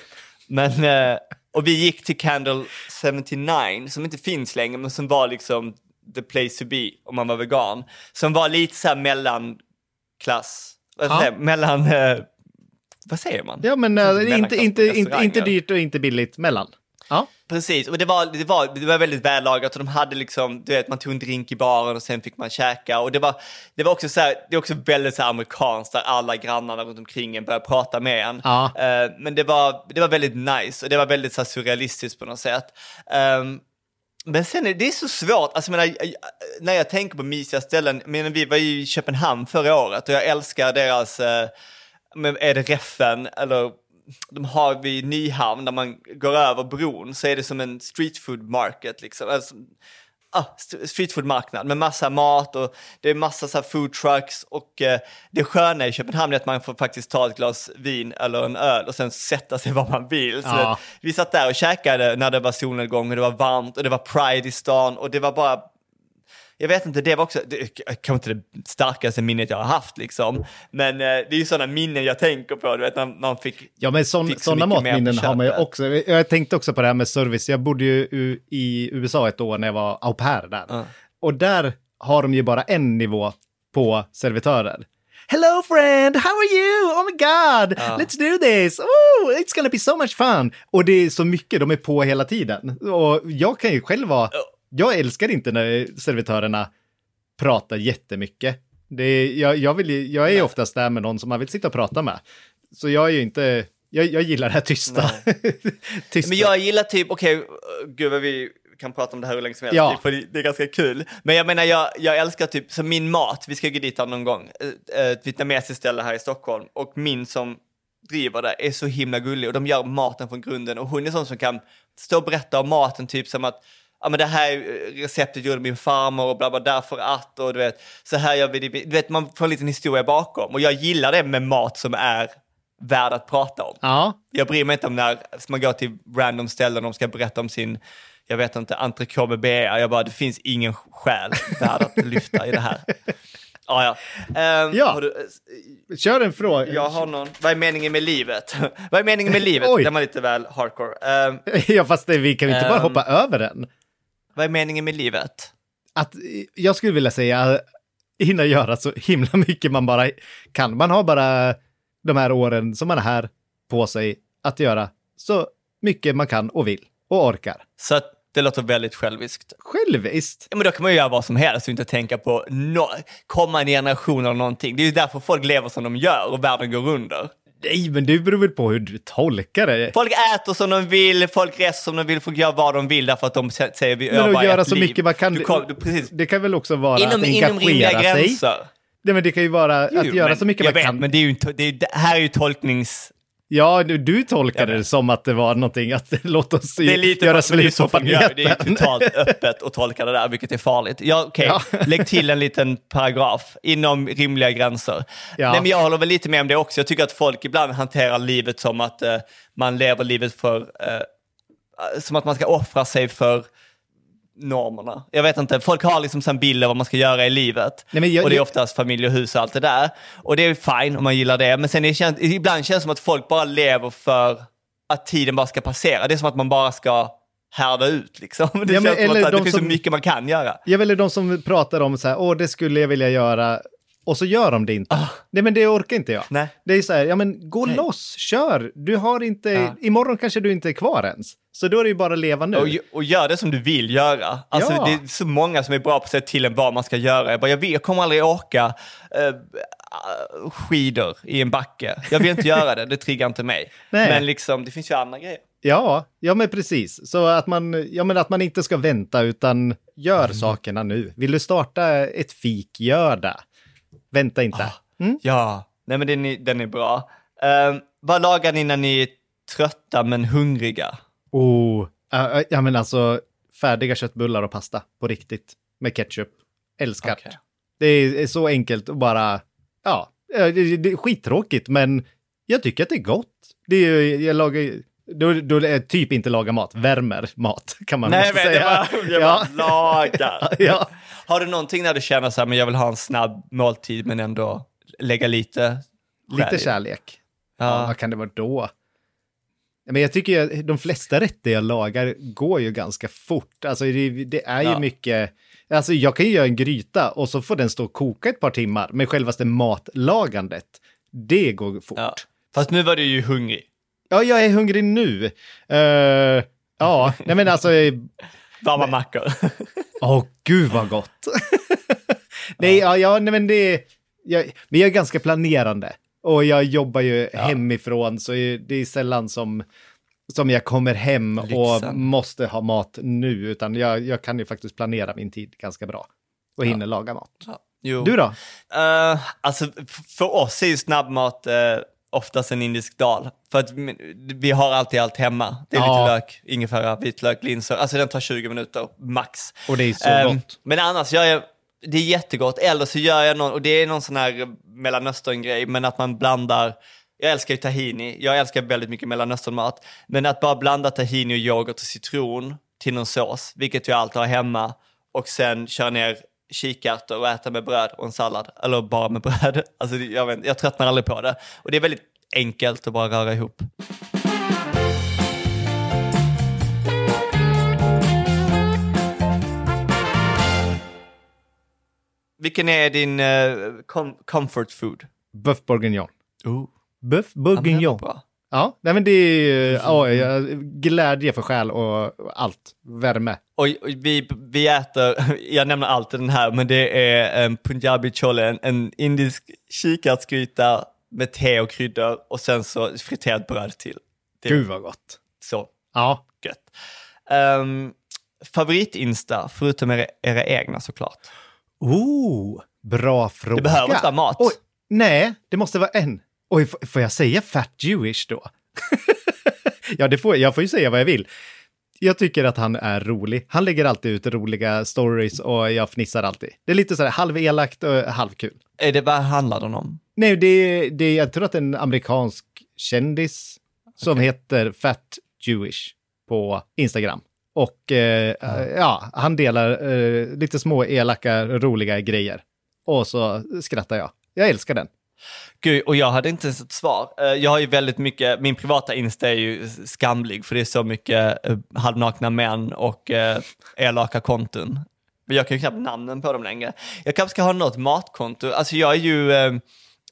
men eh, och vi gick till Candle 79 som inte finns längre men som var liksom the place to be om man var vegan. Som var lite så här mellanklass, Ja. mellan, eh, vad säger man? Ja, men inte, inte, inte, inte dyrt och inte billigt mellan. Ja, Precis, och det var, det, var, det var väldigt vällagat och de hade liksom, du vet, man tog en drink i baren och sen fick man käka och det var, det var också så här, det är också väldigt så amerikanskt där alla grannarna runt omkring en börjar prata med en. Ja. Eh, men det var, det var väldigt nice och det var väldigt så surrealistiskt på något sätt. Ehm, men sen är det är så svårt, alltså, menar, när jag tänker på mysiga ställen, men vi var ju i Köpenhamn förra året och jag älskar deras, men är det Reffen eller de har vid Nyhamn där man går över bron så är det som en street food market liksom. Alltså, ah, st- street food marknad med massa mat och det är massa så food trucks och eh, det sköna i Köpenhamn är att man får faktiskt ta ett glas vin eller en öl och sen sätta sig var man vill. Så Ja. vi satt där och käkade när det var solnedgång och det var varmt och det var pride i stan och det var bara jag vet inte, det var också, det kanske inte det starkaste minnet jag har haft liksom. Men eh, det är ju sådana minnen jag tänker på, du vet när man fick... ja men sån, Fick så sådana matminnen har man ju också. Jag tänkte också på det här med service. Jag bodde ju i USA ett år när jag var au pair där. Ja. Och där har de ju bara en nivå på servitörer. Hello friend, how are you? Oh my god, let's do this! Oh, it's gonna be so much fun! Och det är så mycket, de är på hela tiden. Och jag kan ju själv vara, jag älskar inte när servitörerna pratar jättemycket. Det är, jag, jag, vill, jag är ju oftast där med någon som man vill sitta och prata med. Så jag är ju inte, jag, jag gillar det här tysta. tysta. Men jag gillar typ, okej, uh, gud vad vi kan prata om det här hur länge som helst, Ja. för det, är ganska kul. Men jag menar, jag, jag älskar typ, som min mat, vi ska gå dit någon gång, ett, ett vietnamesiskt ställe här i Stockholm, och min som driver det är så himla gullig och de gör maten från grunden och hon är sån som kan stå och berätta om maten, typ som att Ja men det här eh, receptet gjorde min farmor och bla bla därför att och du vet så här gör vi det. Du vet man får en liten historia bakom och jag gillar det med mat som är värd att prata om. Ja, Jag bryr mig inte om när man går till random ställen och de ska berätta om sin, jag vet inte, entrecote med bea. Jag bara, det finns ingen själ värd att lyfta i det här. Ah, ja. Ehm, Ja. har du, kör en fråga. jag har någon, vad är meningen med livet? vad är meningen med livet? Oj. Den var lite väl hardcore. Ehm, Ja, fast det, vi kan inte bara Ehm. hoppa över den. Vad är meningen med livet? Att, jag skulle vilja säga hinna göra så himla mycket man bara kan. Man har bara de här åren som man är här på sig att göra så mycket man kan och vill och orkar. Så att det låter väldigt själviskt. Själviskt. Ja, men då kan man ju göra vad som helst och inte tänka på no- kommande generationer eller någonting. Det är ju därför folk lever som de gör och världen går under. Nej, men det beror väl på hur du tolkar det. Folk äter som de vill, folk reser som de vill, folk gör vad de vill därför att de sä- säger vi Men övar att göra så liv. mycket man kan. Du kom, du, precis. Det kan väl också vara Inom, att inom rimliga engagera sig. gränser. Nej, men det kan ju vara att Jo, göra men så mycket man vet, kan. Men det är ju, inte- det är, det här är ju tolknings... Ja, du, du tolkade vet. det som att det var någonting att låt oss Det är lite göra slut på gör. Det är planeten. totalt öppet att tolka det där, vilket är farligt. Ja, okej, Ja. lägg till en liten paragraf inom rimliga gränser. Ja. Nej, men jag håller väl lite med om det också. Jag tycker att folk ibland hanterar livet som att eh, man lever livet för... Eh, som att man ska offra sig för normerna. Jag vet inte, folk har liksom en bild av vad man ska göra i livet. Nej, jag- och det är oftast familj och hus och allt det där. Och det är fine om man gillar det. Men sen är det, känt- ibland känns det som att folk bara lever för att tiden bara ska passera. Det är som att man bara ska härda ut liksom. Det Ja, men känns som eller att det de finns så som- mycket man kan göra. Jag väljer de som pratar om så här, åh, det skulle jag vilja göra, och så gör de det inte. Nej, men det orkar inte jag. Ah. Nej. Det är så här, ja men gå Nej. loss, kör. Du har inte, Ja. imorgon kanske du inte är kvar ens. Så då är det ju bara att leva nu. Och, och gör det som du vill göra. Alltså, Ja. Det är så många som är bra på att säga till en vad man ska göra. Jag, bara, jag, vet, jag kommer aldrig åka eh, skidor i en backe. Jag vill inte göra det, det triggar inte mig. Nej. Men liksom, det finns ju andra grejer. Ja, ja men precis. Så att man, ja, men att man inte ska vänta utan gör Mm. sakerna nu. Vill du starta ett fik, gör det. Vänta inte. Ah. Mm? Ja, nej men den är, den är bra. Uh, vad lagar ni när ni är trötta men hungriga? Oh, äh, ja men alltså färdiga köttbullar och pasta på riktigt med ketchup. Älskar. Okej. Det är, så enkelt och bara, ja, det, det är skittråkigt men jag tycker att det är gott. Det är, jag lagar då, då är det typ inte laga mat, värmer mat kan man Nej, men det säga. var, jag ja. bara lagar. Ja. Har du någonting när du känner så här, men jag vill ha en snabb måltid men ändå lägga lite Lite i? kärlek. Ja. Ja. vad kan det vara då? Ja, Men jag tycker ju att de flesta rätter jag lagar går ju ganska fort. Alltså det, det är ju Ja. mycket, alltså jag kan ju göra en gryta och så får den stå och koka ett par timmar, men självaste matlagandet, det går fort. Ja. Ja, Fast nu var du ju hungrig. jag är hungrig nu. Eh, ja, nej men alltså, Varma mackor. åh gud vad gott. nej, ja, ja, nej men det, jag, men jag är ganska planerande. Och jag jobbar ju hemifrån, så det är sällan som, som jag kommer hem och Lyxen. måste ha mat nu, utan jag, jag kan ju faktiskt planera min tid ganska bra. Och hinner laga mat. Jo. Du då? Eh, alltså, för oss är ju snabbmat uh, oftast en indisk dal. För att vi har alltid allt hemma. Det är Ja. lite lök, ingefära, vitlök, linser. Alltså den tar 20 minuter max. Och det är så Ehm, gott. Men annars gör jag, det är jättegott. Eller så gör jag någon, och det är någon sån här mellanöstern-grej, men att man blandar jag älskar ju tahini, jag älskar väldigt mycket mellanösternmat. Men att bara blanda tahini och yoghurt och citron till någon sås, vilket jag alltid har hemma, och sen köra ner kikärtor och äta med bröd och en sallad. Eller bara med bröd. Alltså, jag, vet, jag tröttnar aldrig på det. Och det är väldigt enkelt att bara röra ihop. Vilken är din eh, com- comfort food? Buff bourguignon. Oh. Ja, var bourguignon. Ja, nej men det är ja, ja, glädje för själ och allt. Värme. Och, och vi, vi äter, jag nämner alltid den här, men det är en punjabi chole, en, en indisk kikärtsgryta med te och kryddor och sen så friterat bröd till. Det Gud vad gott. så Ja, gött. Ehm, favorit-Insta, förutom era, era egna såklart? Oh, bra fråga. Det behöver inte vara mat. Oj, nej, det måste vara en. Oj, får jag säga fat Jewish då? ja, det får, jag får ju säga vad jag vill. Jag tycker att han är rolig. Han lägger alltid ut roliga stories och jag fnissar alltid. Det är lite så här halvelakt och halvkul. Är det vad handlar den om? Nej, det, det, jag tror att det är en amerikansk kändis som heter Fat Jewish på Instagram. Och eh, ja, han delar eh, lite små elaka, roliga grejer. Och så skrattar jag. Jag älskar den. Gud, och jag hade inte ens ett svar. Eh, jag har ju väldigt mycket, min privata Insta är ju skamlig för det är så mycket eh, halvnakna män och eh, elaka konton. Men jag kan ju knappt namnen på dem längre. Jag kanske ska ha något matkonto. Alltså jag är ju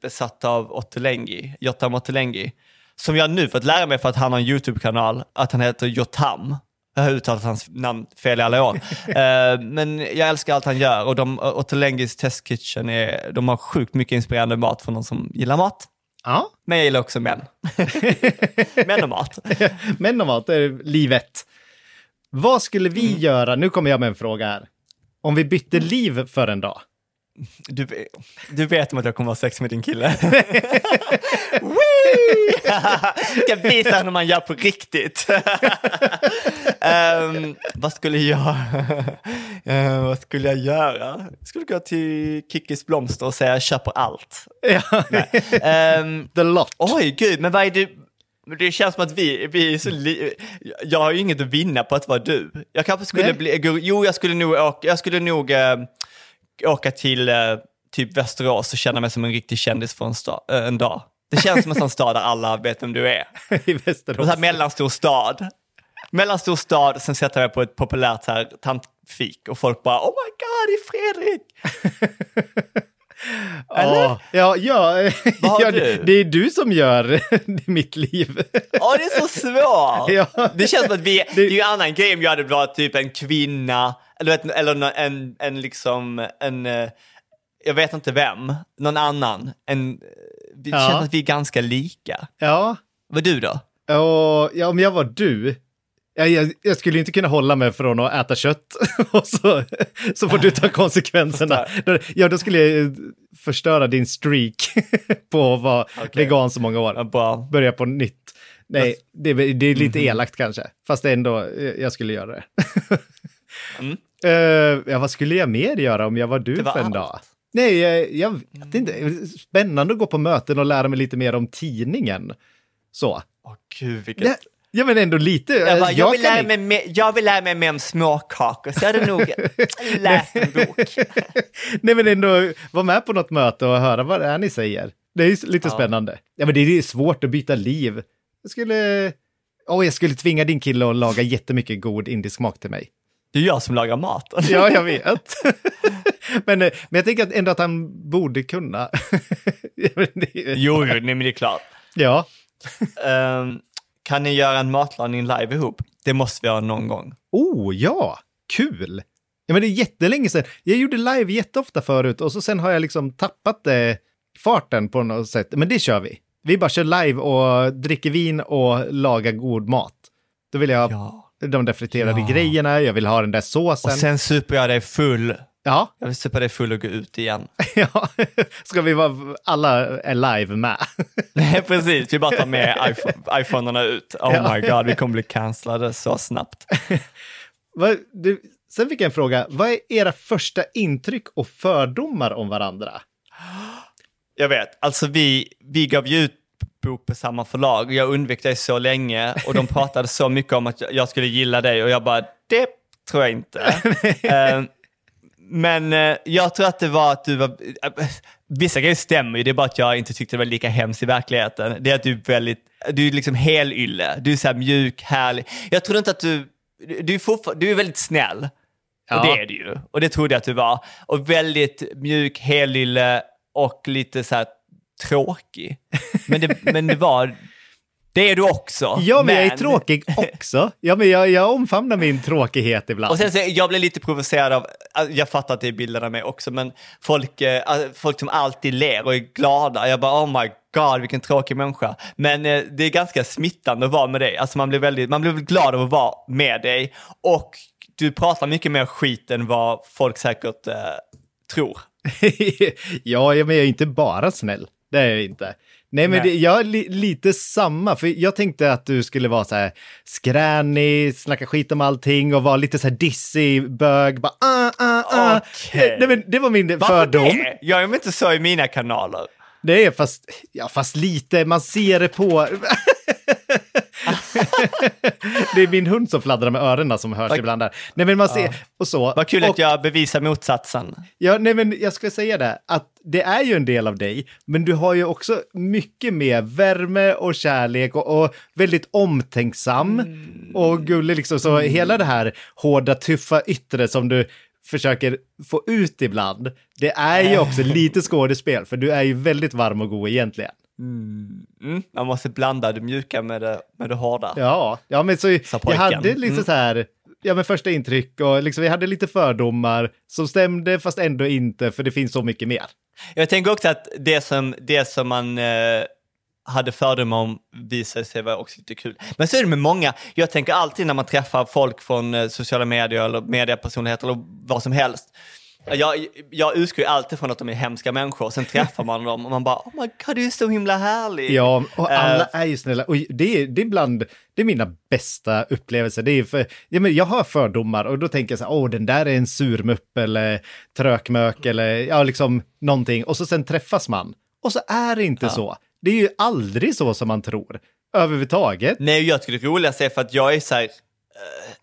besatt av Ottolenghi, Jotam Ottolenghi. Som jag nu fått lära mig för att han har en YouTube-kanal, att han heter Jotam. Jag har uttalat hans namn fel i alla år. Eh, men jag älskar allt han gör och de, Ottolenghis Test Kitchen, är, de har sjukt mycket inspirerande mat för någon som gillar mat. Ja, Men jag gillar också män. män och mat. men och mat är livet. Vad skulle vi göra? Nu kommer jag med en fråga här. Om vi bytte liv för en dag. Du, du vet om att jag kommer ha sex med din kille? Ska visa hur man gör på riktigt. Ehm, vad skulle jag Eh, Vad skulle jag göra? Jag skulle gå till Kickis Blomster och säga jag köper allt. Ehm, the lot. Oj, gud, men vad är det? Det känns som att vi, vi är så li- Jag har ju inget att vinna på att vara du. Jag kanske skulle Nej. bli... Jo, jag skulle nog åka, jag skulle nog, eh, åka till eh, typ Västerås och känna mig som en riktig kändis för en, sta- eh, en dag. Det känns som en sån stad där alla vet vem du är. I En Västerås. sån här mellanstor stad. Mellanstor stad, sen sätter jag på ett populärt så här tantfik och folk bara Oh my god, det är Fredrik! Ja, ja, ja, ja du? det, det är du som gör mitt liv. Åh, det är så svårt! Ja. Det känns som att vi, det är ju en annan grej om jag hade varit typ en kvinna, eller, vet, eller en, en liksom, en, eh, jag vet inte vem, någon annan. En, det Ja. känns att vi är ganska lika. Ja, Vad du då? och, ja om jag var du, jag, jag, jag skulle inte kunna hålla mig från att äta kött och så, så får du ta konsekvenserna. Ja, då skulle jag förstöra din streak på att vara vegan så många år. Börja på nytt. Nej, det, är- det är lite elakt kanske, fast det ändå, eh, jag skulle göra det. Mm. Eh, ja, vad skulle jag mer göra om jag var du Det var för en allt. dag? Nej, jag, jag vet inte. Spännande att gå på möten och lära mig lite mer om tidningen. Så. Åh gud, vilket... Ja, ja men ändå lite. Jag, bara, Eh, jag, vill lära inte- mig, jag vill lära mig mer om småkakor, så jag hade nog läst en bok. Nej, men ändå vara med på något möte och höra vad det är ni säger. Det är lite Ja. spännande. Ja, men det är svårt att byta liv. Jag skulle... Åh, jag skulle tvinga din kille att laga jättemycket god indisk mat till mig. Det är jag som lagar maten. Ja, jag vet. men, eh, men jag tänker att ändå att han borde kunna. Jo, jo, nej, men det är klart. ja. Ehm, kan ni göra en matlagning live ihop? Det måste vi göra någon gång. Oh, ja! Kul! Ja, men det är jättelänge sedan. Jag gjorde live jätteofta förut och så sen har jag liksom tappat eh, farten på något sätt. Men det kör vi. Vi bara kör live och dricker vin och lagar god mat. Då vill jag Ja. De där friterade Ja. grejerna, jag vill ha den där såsen. Och sen super jag dig full. Ja, Jag vill supa dig full och gå ut igen. ja. Ska vi vara, alla är live med? Nej, precis. Vi bara tar med iPhone, iPhonerna ut. Oh Ja. my god, vi kommer bli cancellade så snabbt. Du, sen fick jag en fråga. Vad är era första intryck och fördomar om varandra? Jag vet, alltså vi, vi gav ju ut bok på samma förlag. Jag undvek dig så länge och de pratade så mycket om att jag skulle gilla dig och jag bara, det tror jag inte. Eh, men eh, jag tror att det var att du var, eh, vissa grejer stämmer ju, det är bara att jag inte tyckte det var lika hemskt i verkligheten. Det är att du är väldigt, du är liksom helylle, du är så här mjuk, härlig. Jag tror inte att du, du är, du är väldigt snäll. Ja. Och det är du ju. Och det trodde jag att du var. Och väldigt mjuk, helylle och lite så här tråkig. Men det, men det var, Det är du också. Ja, men, jag är tråkig också. Ja, men jag, jag omfamnar min tråkighet ibland. Och sen så, jag blev lite provocerad av, alltså, jag fattar att det är bilden av mig också, men folk, eh, folk som alltid ler och är glada. Jag bara, oh my god, vilken tråkig människa. Men eh, det är ganska smittande att vara med dig. Alltså man blir väldigt, man blir väldigt glad av att vara med dig. Och du pratar mycket mer skit än vad folk säkert eh, tror. ja, men jag är inte bara snäll. Det är jag inte. Nej, men Nej. Det, jag är li, lite samma, för jag tänkte att du skulle vara så här skränig, snacka skit om allting och vara lite så här dissig, bög, bara ah, ah, ah. Okej. Nej, men det var min Varför fördom. det? Jag är inte så i mina kanaler. Det är fast, ja fast lite, man ser det på... det är min hund som fladdrar med öronen som hörs Tack. ibland där. Nej men man ser, och så. Vad kul och, att jag bevisar motsatsen. Ja, nej men jag skulle säga det, att det är ju en del av dig, men du har ju också mycket mer värme och kärlek och, och väldigt omtänksam och gullig liksom. Så hela det här hårda, tuffa yttre som du försöker få ut ibland, det är ju också lite skådespel, för du är ju väldigt varm och god egentligen. Mm, man måste blanda det mjuka med det, med det hårda. Ja, ja men så jag hade lite Mm. så här, ja men första intryck och liksom vi hade lite fördomar som stämde fast ändå inte, för det finns så mycket mer. Jag tänker också att det som, det som man eh, hade fördomar om visade sig vara också lite kul. Men så är det med många, jag tänker alltid när man träffar folk från eh, sociala medier eller mediepersonligheter eller vad som helst. Jag, jag utgår ju alltid från att de är hemska människor, sen träffar man dem och man bara oh my god, du är så himla härlig. Ja, och alla Eh, är ju snälla. Och det är, det är bland det är mina bästa upplevelser. Det är för, ja, men jag har fördomar och då tänker jag så här, åh, den där är en surmupp eller trökmök eller ja, liksom någonting. Och så sen träffas man. Och så är det inte så. Det är ju aldrig så som man tror. Överhuvudtaget. Nej, jag tycker det roligaste är för att jag är så här, eh,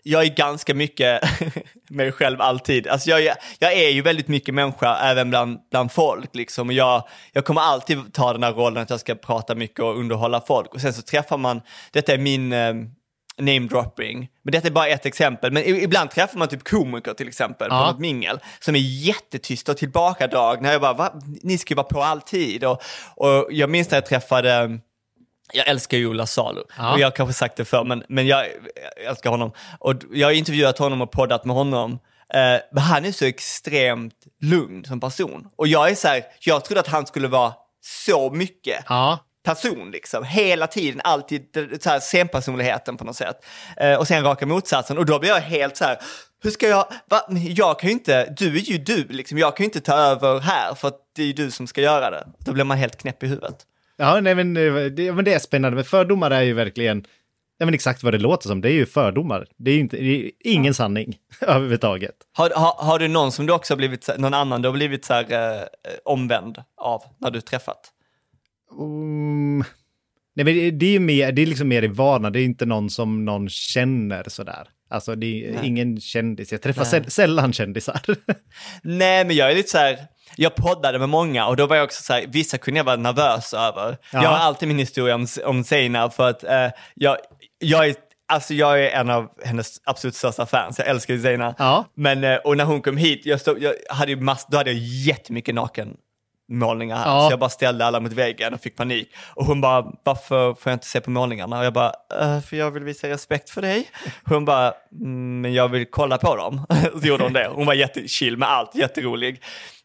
jag är ganska mycket mig själv alltid. Alltså jag, är- jag är ju väldigt mycket människa även bland, bland folk. Liksom. Och jag, jag kommer alltid ta den här rollen att jag ska prata mycket och underhålla folk. Och sen så träffar man, detta är min eh, namedropping, men detta är bara ett exempel. Men ibland träffar man typ komiker till exempel på Ja. något mingel som är jättetysta och tillbakadragna. Jag bara, Va? ni ska ju vara på alltid. Och, och jag minns när jag träffade jag älskar ju Ola Salo. Ja. Och jag har kanske sagt det förr, men, men jag älskar honom. Och jag har intervjuat honom och poddat med honom. Eh, men han är så extremt lugn som person. Och jag är så här, jag trodde att han skulle vara så mycket Ja. person liksom. Hela tiden, alltid så här, scenpersonligheten på något sätt. Eh, och sen raka motsatsen. Och då blir jag helt så här, hur ska jag, va? jag kan ju inte, du är ju du liksom. Jag kan ju inte ta över här för att det är ju du som ska göra det. Då blir man helt knäpp i huvudet. Ja, nej, men, eh, det, men det är spännande. Men fördomar är ju verkligen, nej, men exakt vad det låter som. Det är ju fördomar. Det är ju inte, det är ingen sanning överhuvudtaget. Har, har, har du någon som du också har blivit, någon annan du har blivit så här, eh, omvänd av när du träffat? Mm. Nej, men det, det är mer, det är liksom mer i vardagen. Det är inte någon som någon känner sådär. Alltså det är ingen kändis. Jag träffar säll- sällan kändisar. Nej, men jag är lite så här, jag poddade med många och då var jag också så här, vissa kunde jag vara nervös över. Ja. Jag har alltid min historia om, om Zeynab för att eh, jag, jag är Alltså jag är en av hennes absolut största fans, jag älskar ju Zeina. Ja. Men, eh, och när hon kom hit, jag stod, jag hade mass, då hade jag jättemycket nakenmålningar här. Ja. Så jag bara ställde alla mot väggen och fick panik. Och hon bara, varför får jag inte se på målningarna? Och jag bara, "Eh, för jag vill visa respekt för dig. Hon bara, "Mm, men jag vill kolla på dem. så gjorde hon det. Hon var jättechill med allt, jätterolig.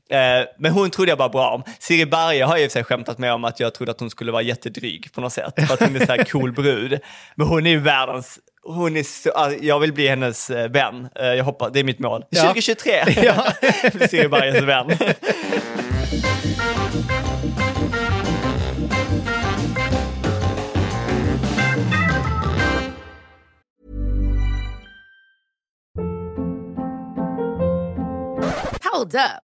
Eh, Men hon trodde jag bara bra om. Siri Berge har ju sig skämtat med om att jag trodde att hon skulle vara jättedryg på något sätt. För att hon är så här cool brud. Men hon är ju världens, hon är så, alltså, jag vill bli hennes eh, vän. Eh, Jag hoppas, det är mitt mål. Ja. 2023! Ja. Siri Berges vän. Hold up.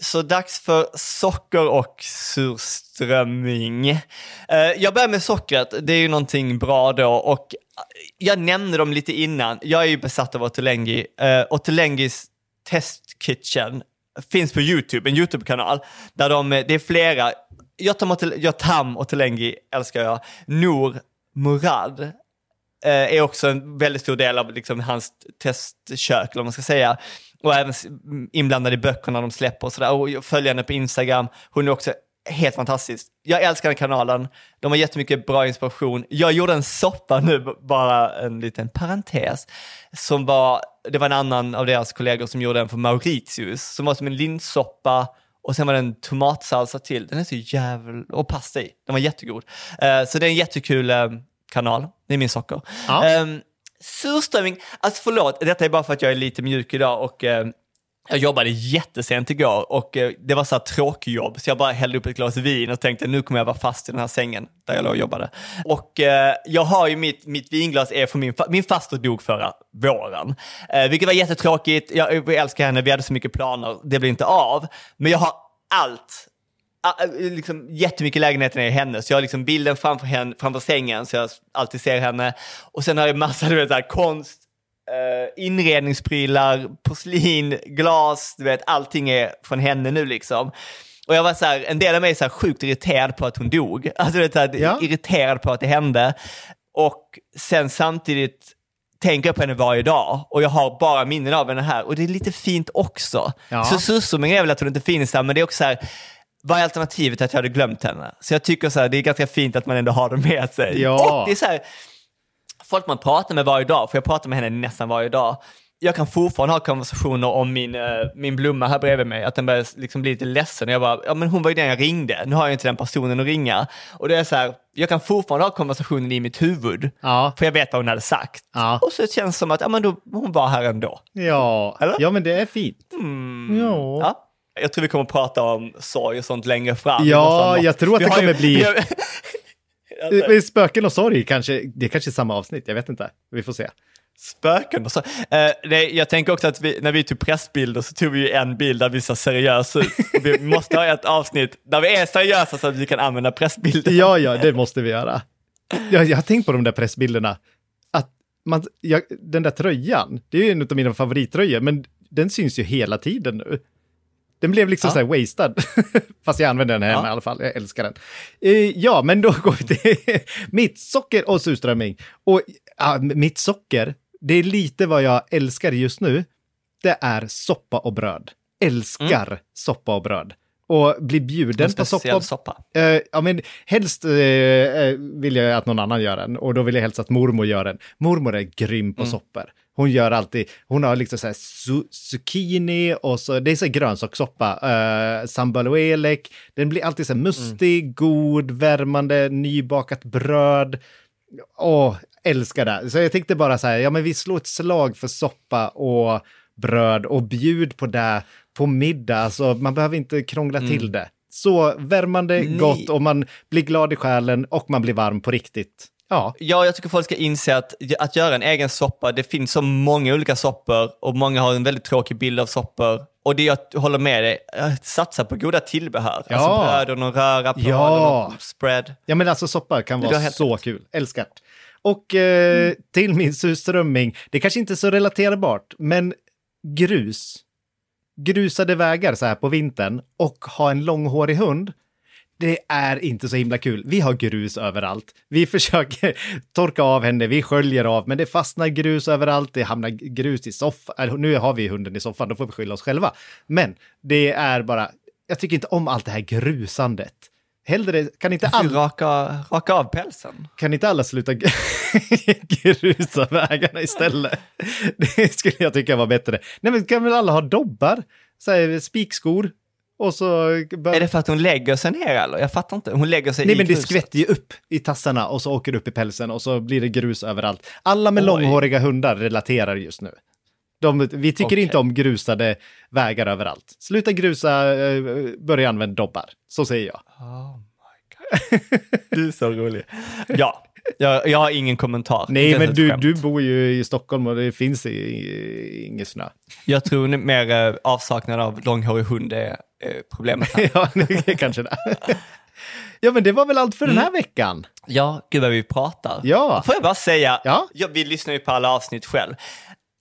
så dags för socker och surströmming. Eh, jag börjar med sockret, det är ju någonting bra då och jag nämnde dem lite innan. Jag är ju besatt av Ottolenghi. Uh, eh, Ottolengis Test Kitchen finns på YouTube, en YouTube-kanal där de, eh, det är flera, Jotam, Ottol- Jotam Ottolenghi älskar jag, Nour Murad är också en väldigt stor del av liksom, hans testkök, eller vad man ska säga. Och även inblandad i böckerna de släpper och sådär. Och följer henne på Instagram. Hon är också helt fantastisk. Jag älskar den kanalen. De har jättemycket bra inspiration. Jag gjorde en soppa nu, bara en liten parentes, som var, det var en annan av deras kollegor som gjorde en för Mauritius, som var som en linssoppa och sen var det en tomatsalsa till. Den är så jävla... Och pasta i. Den var jättegod. Eh, så det är en jättekul eh, kanal. Det är min socker. Ja. Um, surströmming, alltså förlåt, detta är bara för att jag är lite mjuk idag och eh, jag jobbade jättesent igår och eh, det var så här tråkjobb så jag bara hällde upp ett glas vin och tänkte nu kommer jag vara fast i den här sängen där jag låg och jobbade. Och eh, jag har ju mitt, mitt vinglas är från min, fa- min faster dog förra våren. Eh, vilket var jättetråkigt, jag, jag älskar henne, vi hade så mycket planer, det blev inte av. Men jag har allt liksom, jättemycket lägenheten är hennes. Jag har liksom bilden framför, henne, framför sängen så jag alltid ser henne. Och sen har jag massa du vet, så här, konst, eh, inredningsprylar, porslin, glas, du vet, allting är från henne nu liksom. Och jag var så här, en del av mig är så här sjukt irriterad på att hon dog. Alltså du vet, så här, Ja. irriterad på att det hände. Och sen samtidigt tänker jag på henne varje dag och jag har bara minnen av henne här och det är lite fint också. Ja. Så surströmming är väl att hon inte finns där men det är också så här, vad är alternativet att jag hade glömt henne? Så jag tycker så här, det är ganska fint att man ändå har det med sig. Ja. Och det är så här, folk man pratar med varje dag, för jag pratar med henne nästan varje dag, jag kan fortfarande ha konversationer om min, eh, min blomma här bredvid mig, att den börjar liksom bli lite ledsen. Jag bara, ja men hon var ju den jag ringde, nu har jag inte den personen att ringa. Och det är så här, jag kan fortfarande ha konversationen i mitt huvud, Ja. för jag vet vad hon hade sagt. Ja. Och så känns det som att, ja men då, hon var här ändå. Ja. Eller? ja, men det är fint. Ja. Ja. Jag tror vi kommer att prata om sorg och sånt längre fram. Ja, jag tror att vi det har ju- kommer bli- Alltså, Eh, Spöken och sorg kanske, det är kanske är samma avsnitt, jag vet inte. Vi får se. Spöken och så. Eh, det, jag tänker också att vi, när vi tog pressbilder så tog vi ju en bild där vi ser seriösa ut. Vi måste ha ett avsnitt där vi är seriösa så att vi kan använda pressbilder. Ja, ja, det måste vi göra. Jag, jag har tänkt på de där pressbilderna. Att man, jag, den där tröjan, det är ju en av mina favorittröjor, men den syns ju hela tiden nu. Den blev liksom Ja. så här wastad. Fast jag använder den hemma Ja. i alla fall, jag älskar den. Eh, ja, men då går vi till mitt socker och surströmming. Och ja, mitt socker, det är lite vad jag älskar just nu. Det är soppa och bröd. Älskar soppa och bröd. Och bli bjuden En på soppa speciell och soppa. Eh, ja, men helst eh, vill jag att någon annan gör den och då vill jag helst att mormor gör den. Mormor är grym på soppor. Hon gör alltid, hon har liksom så här zu- zucchini och så, det är så här grönsakssoppa, uh, sambaluelek. Den blir alltid så här mustig, god, värmande, nybakat bröd. Åh, älskar det. Så jag tänkte bara så här, ja men vi slår ett slag för soppa och bröd och bjud på det på middag. Alltså man behöver inte krångla till det. Så värmande, Nej. gott och man blir glad i själen och man blir varm på riktigt. Ja, Ja, jag tycker folk ska inse att, att göra en egen soppa, det finns så många olika soppor och många har en väldigt tråkig bild av soppor. Och det jag håller med dig, eh, satsa på goda tillbehör. Ja. Alltså bröd och någon röra på, Ja. eller någon spread. ja men alltså soppa kan vara helt så kul. Älskar. Och eh, till min surströmming, det är kanske inte är så relaterbart, men grus. Grusade vägar så här på vintern och ha en långhårig hund. Det är inte så himla kul. Vi har grus överallt. Vi försöker torka av henne, vi sköljer av, men det fastnar grus överallt. Det hamnar grus i soffan. Nu har vi hunden i soffan, då får vi skylla oss själva. Men det är bara, jag tycker inte om allt det här grusandet. Hellre, kan inte Alla... Raka, raka av pälsen. kan inte alla sluta grusa vägarna istället? Det skulle jag tycka var bättre. Nej, men kan väl alla ha dobbar? Så här, spikskor. Och så... bör- Är det för att hon lägger sig ner eller? Jag fattar inte. Hon lägger sig Nej, i men det gruset. skvätter ju upp i tassarna och så åker det upp i pälsen och så blir det grus överallt. Alla med Oj. långhåriga hundar relaterar just nu. De, vi tycker Okej. inte om grusade vägar överallt. Sluta grusa, eh, börja använda dobbar. Så säger jag. Du är så rolig. Ja, Jag, jag har ingen kommentar. Nej, men du, du bor ju i Stockholm och det finns i, i, ingen snö. Jag tror mer eh, avsaknad av långhårig hund är problemet här. ja, det är kanske det. ja, men det var väl allt för den här veckan. Ja, gud vad vi pratar. Ja. Får jag bara säga, Ja. jag, vi lyssnar ju på alla avsnitt själv.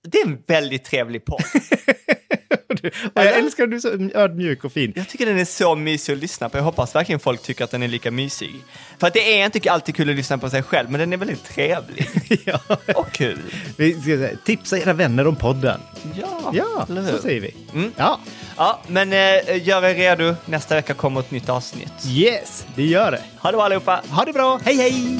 Det är en väldigt trevlig podd. Jag älskar att du är så ödmjuk och fin. Jag tycker den är så mysig att lyssna på. Jag hoppas verkligen folk tycker att den är lika mysig. För att det är inte alltid kul att lyssna på sig själv, men den är väldigt trevlig. ja. Och kul. Vi ska säga, tipsa era vänner om podden. Ja, Ja, så säger vi. Mm. Ja, Ja, men eh, gör er redo. Nästa vecka kommer ett nytt avsnitt. yes, det gör det. Ha det bra allihopa! Ha det bra, hej hej!